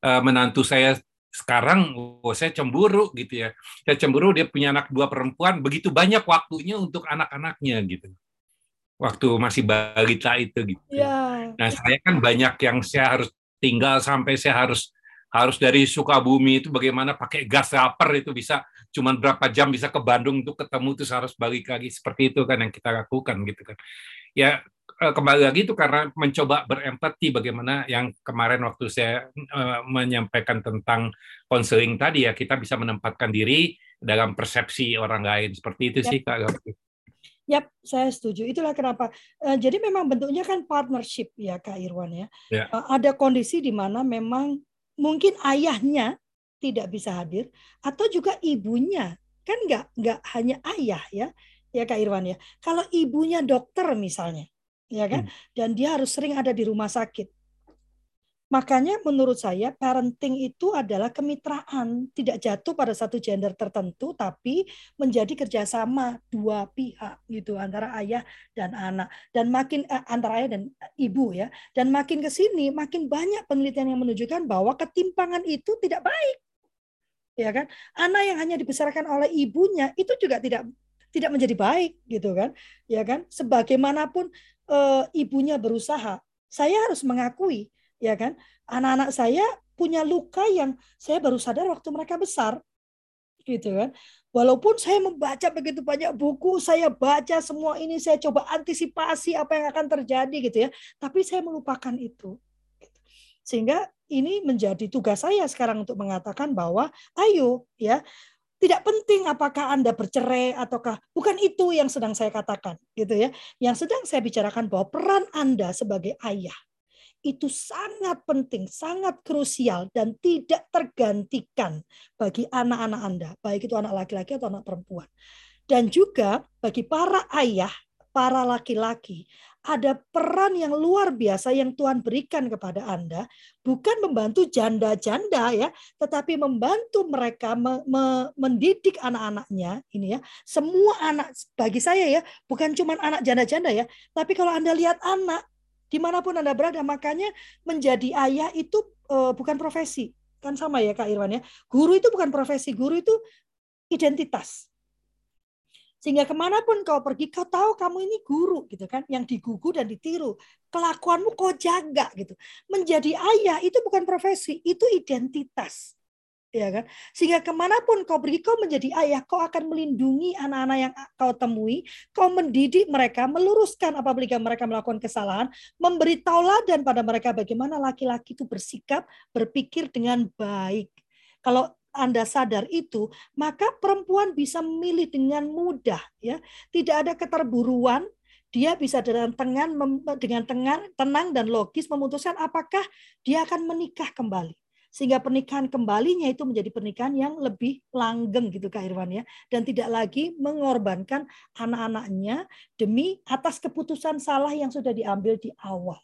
uh, menantu saya sekarang oh saya cemburu gitu ya. Saya cemburu dia punya anak dua perempuan, begitu banyak waktunya untuk anak-anaknya gitu. Waktu masih balita itu gitu. Ya. Nah, saya kan banyak yang saya harus tinggal sampai saya harus harus dari Sukabumi itu bagaimana pakai gas rapper itu bisa cuman berapa jam bisa ke Bandung untuk ketemu terus harus balik lagi seperti itu kan yang kita lakukan gitu kan ya eh, kembali lagi itu karena mencoba berempati bagaimana yang kemarin waktu saya uh, menyampaikan tentang konseling tadi ya kita bisa menempatkan diri dalam persepsi orang lain seperti itu ya. sih kak Yap, saya setuju. Itulah kenapa. Uh, jadi memang bentuknya kan partnership ya Kak Irwan ya. ya. Uh, ada kondisi di mana memang mungkin ayahnya tidak bisa hadir atau juga ibunya kan nggak nggak hanya ayah ya ya Kak Irwan ya. Kalau ibunya dokter misalnya ya kan hmm. dan dia harus sering ada di rumah sakit Makanya menurut saya parenting itu adalah kemitraan, tidak jatuh pada satu gender tertentu, tapi menjadi kerjasama dua pihak gitu antara ayah dan anak dan makin eh, antara ayah dan ibu ya. Dan makin ke sini makin banyak penelitian yang menunjukkan bahwa ketimpangan itu tidak baik, ya kan? Anak yang hanya dibesarkan oleh ibunya itu juga tidak tidak menjadi baik gitu kan, ya kan? Sebagaimanapun e, ibunya berusaha, saya harus mengakui ya kan? Anak-anak saya punya luka yang saya baru sadar waktu mereka besar. Gitu kan. Walaupun saya membaca begitu banyak buku, saya baca semua ini, saya coba antisipasi apa yang akan terjadi gitu ya. Tapi saya melupakan itu. Sehingga ini menjadi tugas saya sekarang untuk mengatakan bahwa ayo ya tidak penting apakah Anda bercerai ataukah bukan itu yang sedang saya katakan gitu ya. Yang sedang saya bicarakan bahwa peran Anda sebagai ayah itu sangat penting, sangat krusial dan tidak tergantikan bagi anak-anak Anda, baik itu anak laki-laki atau anak perempuan. Dan juga bagi para ayah, para laki-laki, ada peran yang luar biasa yang Tuhan berikan kepada Anda, bukan membantu janda-janda ya, tetapi membantu mereka me me mendidik anak-anaknya ini ya. Semua anak bagi saya ya, bukan cuma anak janda-janda ya, tapi kalau Anda lihat anak di mana pun anda berada makanya menjadi ayah itu uh, bukan profesi. Kan sama ya kak Irwan ya? Guru itu bukan profesi guru itu identitas. Sehingga ke mana pun kau pergi kau tahu kamu ini guru gitu kan? Yang digugu dan ditiru. Kelakuanmu kau jaga gitu. Menjadi ayah itu bukan profesi itu identitas ya kan? Sehingga ke mana pun kau pergi, kau menjadi ayah, kau akan melindungi anak-anak yang kau temui, kau mendidik mereka, meluruskan apabila mereka melakukan kesalahan, memberi tauladan pada mereka bagaimana laki-laki itu bersikap, berpikir dengan baik. Kalau anda sadar itu, maka perempuan bisa memilih dengan mudah, ya. Tidak ada keterburuan, dia bisa dengan tenang, dengan tenang, tenang dan logis memutuskan apakah dia akan menikah kembali sehingga pernikahan kembalinya itu menjadi pernikahan yang lebih langgeng gitu Kak Irwan ya dan tidak lagi mengorbankan anak-anaknya demi atas keputusan salah yang sudah diambil di awal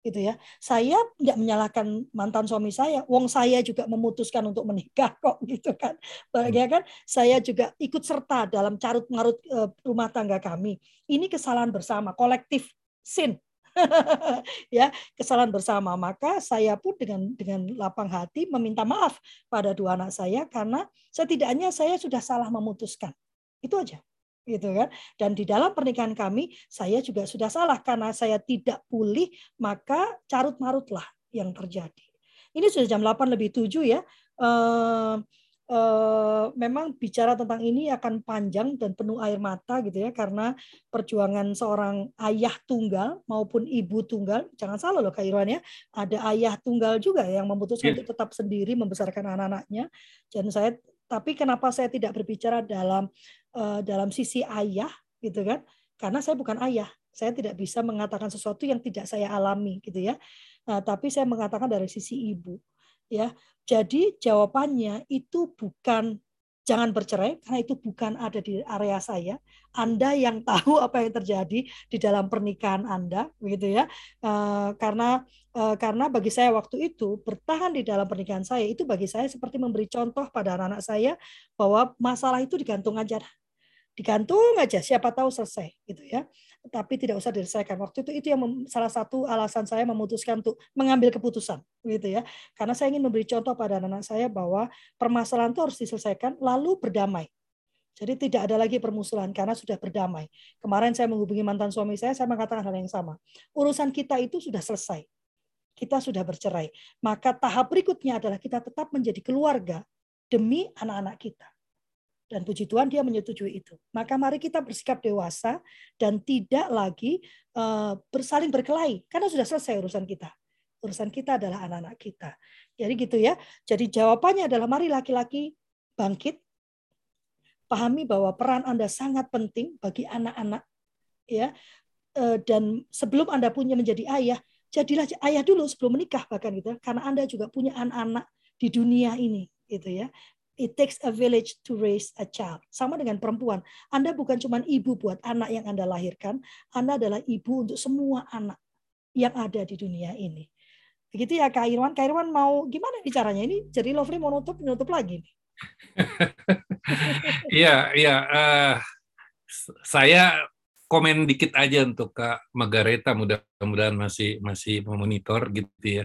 gitu ya. Saya tidak menyalahkan mantan suami saya, wong saya juga memutuskan untuk menikah kok [laughs] gitu kan. Bahagia kan saya juga ikut serta dalam carut marut eh, rumah tangga kami. Ini kesalahan bersama, kolektif sin [laughs] ya kesalahan bersama. Maka saya pun dengan dengan lapang hati meminta maaf pada dua anak saya karena setidaknya saya sudah salah memutuskan. Itu aja gitu kan? Dan di dalam pernikahan kami saya juga sudah salah karena saya tidak pulih maka carut marutlah yang terjadi. Ini sudah jam 8 lebih 7 ya. Eh, Eh, memang bicara tentang ini akan panjang dan penuh air mata gitu ya karena perjuangan seorang ayah tunggal maupun ibu tunggal jangan salah loh Kak Irwan ya ada ayah tunggal juga yang memutuskan yeah. untuk tetap sendiri membesarkan anak-anaknya. Dan saya tapi kenapa saya tidak berbicara dalam uh, dalam sisi ayah gitu kan? Karena saya bukan ayah saya tidak bisa mengatakan sesuatu yang tidak saya alami gitu ya. Nah, tapi saya mengatakan dari sisi ibu ya jadi jawabannya itu bukan jangan bercerai karena itu bukan ada di area saya. Anda yang [laughs] tahu apa yang terjadi di dalam pernikahan Anda, begitu ya. Uh, karena uh, karena bagi saya waktu itu bertahan di dalam pernikahan saya itu bagi saya seperti memberi contoh pada anak-anak saya bahwa masalah itu digantung aja digantung aja siapa tahu selesai gitu ya. Tapi tidak usah diselesaikan. Waktu itu itu yang salah satu alasan saya memutuskan untuk mengambil keputusan gitu ya. Karena saya ingin memberi contoh pada anak-anak saya bahwa permasalahan itu harus diselesaikan lalu berdamai. Jadi tidak ada lagi permusuhan karena sudah berdamai. Kemarin saya menghubungi mantan suami saya saya mengatakan hal yang sama. Urusan kita itu sudah selesai. Kita sudah bercerai. Maka tahap berikutnya adalah kita tetap menjadi keluarga demi anak-anak kita dan puji Tuhan dia menyetujui itu. Maka mari kita bersikap dewasa dan tidak lagi uh, bersaling berkelahi karena sudah selesai urusan kita. Urusan kita adalah anak-anak kita. Jadi gitu ya. Jadi jawabannya adalah mari laki-laki bangkit pahami bahwa peran Anda sangat penting bagi anak-anak ya. Uh, dan sebelum Anda punya menjadi ayah, jadilah ayah dulu sebelum menikah bahkan gitu karena Anda juga punya anak-anak di dunia ini gitu ya It takes a village to raise a child. Sama dengan perempuan. Anda bukan cuma ibu buat anak yang Anda lahirkan. Anda adalah ibu untuk semua anak yang ada di dunia ini. Begitu ya Kak Irwan. Kak Irwan mau gimana caranya? Ini jadi Lovely mau nutup, nutup lagi. [laughs] Iya, iya. Uh, saya komen dikit aja untuk Kak Margareta. Mudah-mudahan masih masih memonitor gitu ya.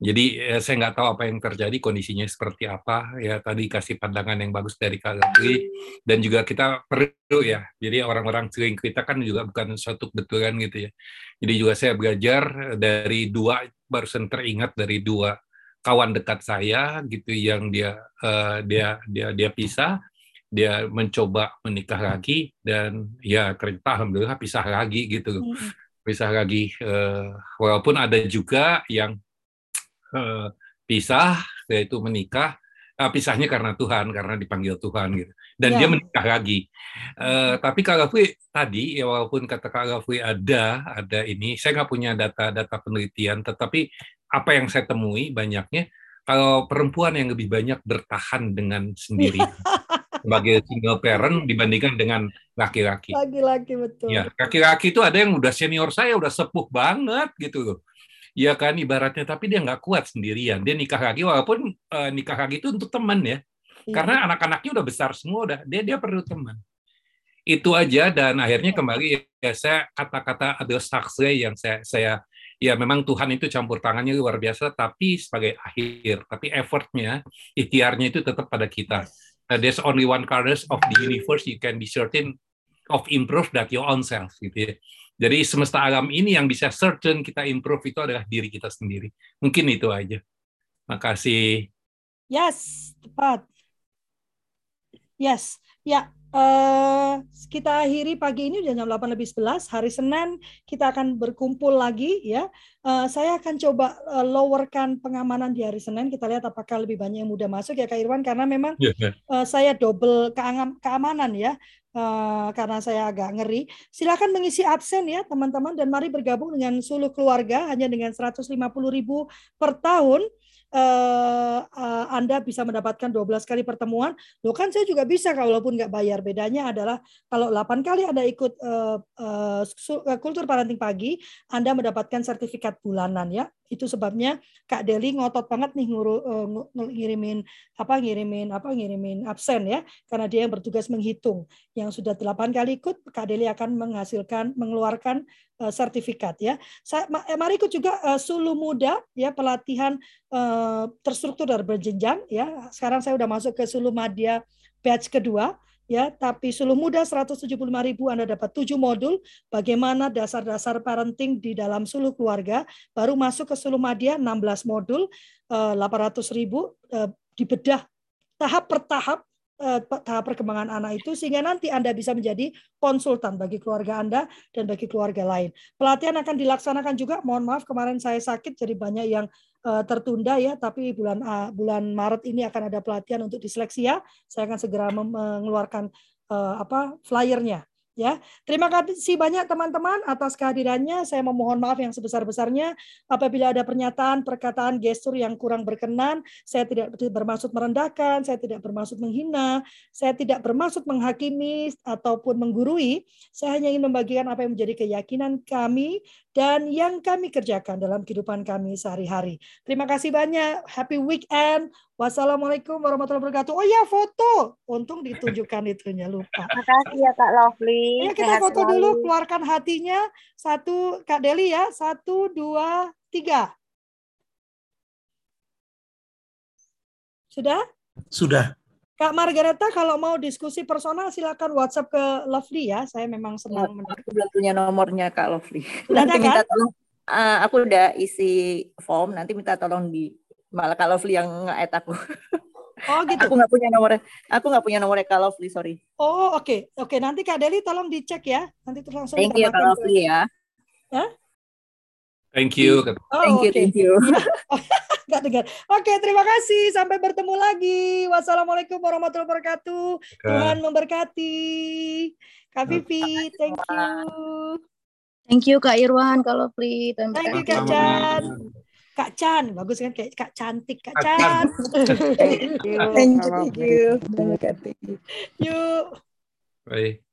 Jadi ya, saya nggak tahu apa yang terjadi, kondisinya seperti apa. Ya tadi kasih pandangan yang bagus dari Kak Gatri dan juga kita perlu ya. Jadi orang-orang sering kita kan juga bukan suatu kebetulan gitu ya. Jadi juga saya belajar dari dua barusan teringat dari dua kawan dekat saya gitu yang dia uh, dia dia dia pisah dia mencoba menikah lagi dan ya ternyata alhamdulillah pisah lagi gitu pisah lagi uh, walaupun ada juga yang Eh, pisah yaitu menikah uh, pisahnya karena Tuhan karena dipanggil Tuhan gitu dan ya. dia menikah lagi uh, tapi kalau Gafri tadi ya walaupun kata Kak Gafri ada ada ini saya nggak punya data-data penelitian tetapi apa yang saya temui banyaknya kalau perempuan yang lebih banyak bertahan dengan sendiri sebagai single parent dibandingkan dengan laki-laki. Laki-laki betul. Ya, laki-laki itu ada yang udah senior saya, udah sepuh banget gitu loh ya kan ibaratnya. Tapi dia nggak kuat sendirian. Dia nikah lagi walaupun uh, nikah lagi itu untuk teman ya. Hmm. karena anak-anaknya udah besar semua udah. Dia dia perlu teman. Itu aja dan akhirnya kembali ya saya kata-kata ada saksi yang saya saya ya memang Tuhan itu campur tangannya luar biasa tapi sebagai akhir tapi effortnya ikhtiarnya itu tetap pada kita. Uh, there's only one colors of the universe you can be certain of improve that your own self gitu ya jadi semesta alam ini yang bisa certain kita improve itu adalah diri kita sendiri. Mungkin itu aja. Makasih. Yes, tepat. Yes, ya. Uh, kita akhiri pagi ini jam 8 lebih 11. Hari Senin kita akan berkumpul lagi ya. Uh, saya akan coba uh, lowerkan pengamanan di hari Senin. Kita lihat apakah lebih banyak yang mudah masuk ya Kak Irwan karena memang yeah. uh, saya double keamanan ya Uh, karena saya agak ngeri. Silakan mengisi absen ya teman-teman dan mari bergabung dengan Suluh Keluarga hanya dengan 150.000 per tahun uh, Anda bisa mendapatkan 12 kali pertemuan. Loh kan saya juga bisa walaupun nggak bayar. Bedanya adalah kalau 8 kali Anda ikut uh, uh, kultur parenting pagi, Anda mendapatkan sertifikat bulanan ya. Itu sebabnya Kak Deli ngotot banget nih nguru, uh, ngirimin apa ngirimin apa ngirimin absen ya karena dia yang bertugas menghitung. Yang sudah 8 kali ikut Kak Deli akan menghasilkan mengeluarkan sertifikat ya. Saya, mari ikut juga uh, Sulu Muda ya pelatihan uh, terstruktur dan berjenjang ya. Sekarang saya sudah masuk ke Sulu Madya batch kedua ya tapi Suluh Muda 175.000 Anda dapat 7 modul bagaimana dasar-dasar parenting di dalam suluh keluarga baru masuk ke Suluh Madya 16 modul 800.000 eh, eh, dibedah tahap per tahap eh, tahap perkembangan anak itu sehingga nanti Anda bisa menjadi konsultan bagi keluarga Anda dan bagi keluarga lain. Pelatihan akan dilaksanakan juga, mohon maaf kemarin saya sakit jadi banyak yang uh, tertunda ya, tapi bulan uh, bulan Maret ini akan ada pelatihan untuk disleksia. Saya akan segera mengeluarkan apa flyernya ya. Terima kasih banyak teman-teman atas kehadirannya. Saya memohon maaf yang sebesar-besarnya apabila ada pernyataan, perkataan, gestur yang kurang berkenan. Saya tidak bermaksud merendahkan, saya tidak bermaksud menghina, saya tidak bermaksud menghakimi ataupun menggurui. Saya hanya ingin membagikan apa yang menjadi keyakinan kami dan yang kami kerjakan dalam kehidupan kami sehari-hari. Terima kasih banyak. Happy weekend. Wassalamualaikum warahmatullahi wabarakatuh. Oh ya foto. Untung ditunjukkan [laughs] itunya lupa. Terima kasih ya Kak Lovely. Ya, kita Sehat foto selalu. dulu. Keluarkan hatinya. Satu Kak Deli ya. Satu, dua, tiga. Sudah? Sudah. Kak Margareta kalau mau diskusi personal silakan WhatsApp ke Lovely ya. Saya memang senang. Ya, aku belum punya nomornya Kak Lovely. Nanti kan? minta tolong. Uh, aku udah isi form. Nanti minta tolong di malah Kak Lovely yang nge aku. Oh gitu. aku nggak punya nomornya. Aku nggak punya nomornya Kak Lovely, sorry. Oh oke okay. oke okay, nanti Kak Deli tolong dicek ya. Nanti terus langsung. Thank you Kak Lovely ya. Ya. Thank you. Oh, thank you, okay. thank you. [laughs] Gak dengar. Oke, terima kasih. Sampai bertemu lagi. Wassalamualaikum warahmatullahi wabarakatuh. Tuhan memberkati. Kak Vivi, thank you. Thank you Kak Irwan, Kak Lovely. Thank you Kak Chan. Kak Chan, bagus kan kayak Kak cantik Kak Chan. [laughs] Thank you. Thank you. Thank you. Yuk. Baik.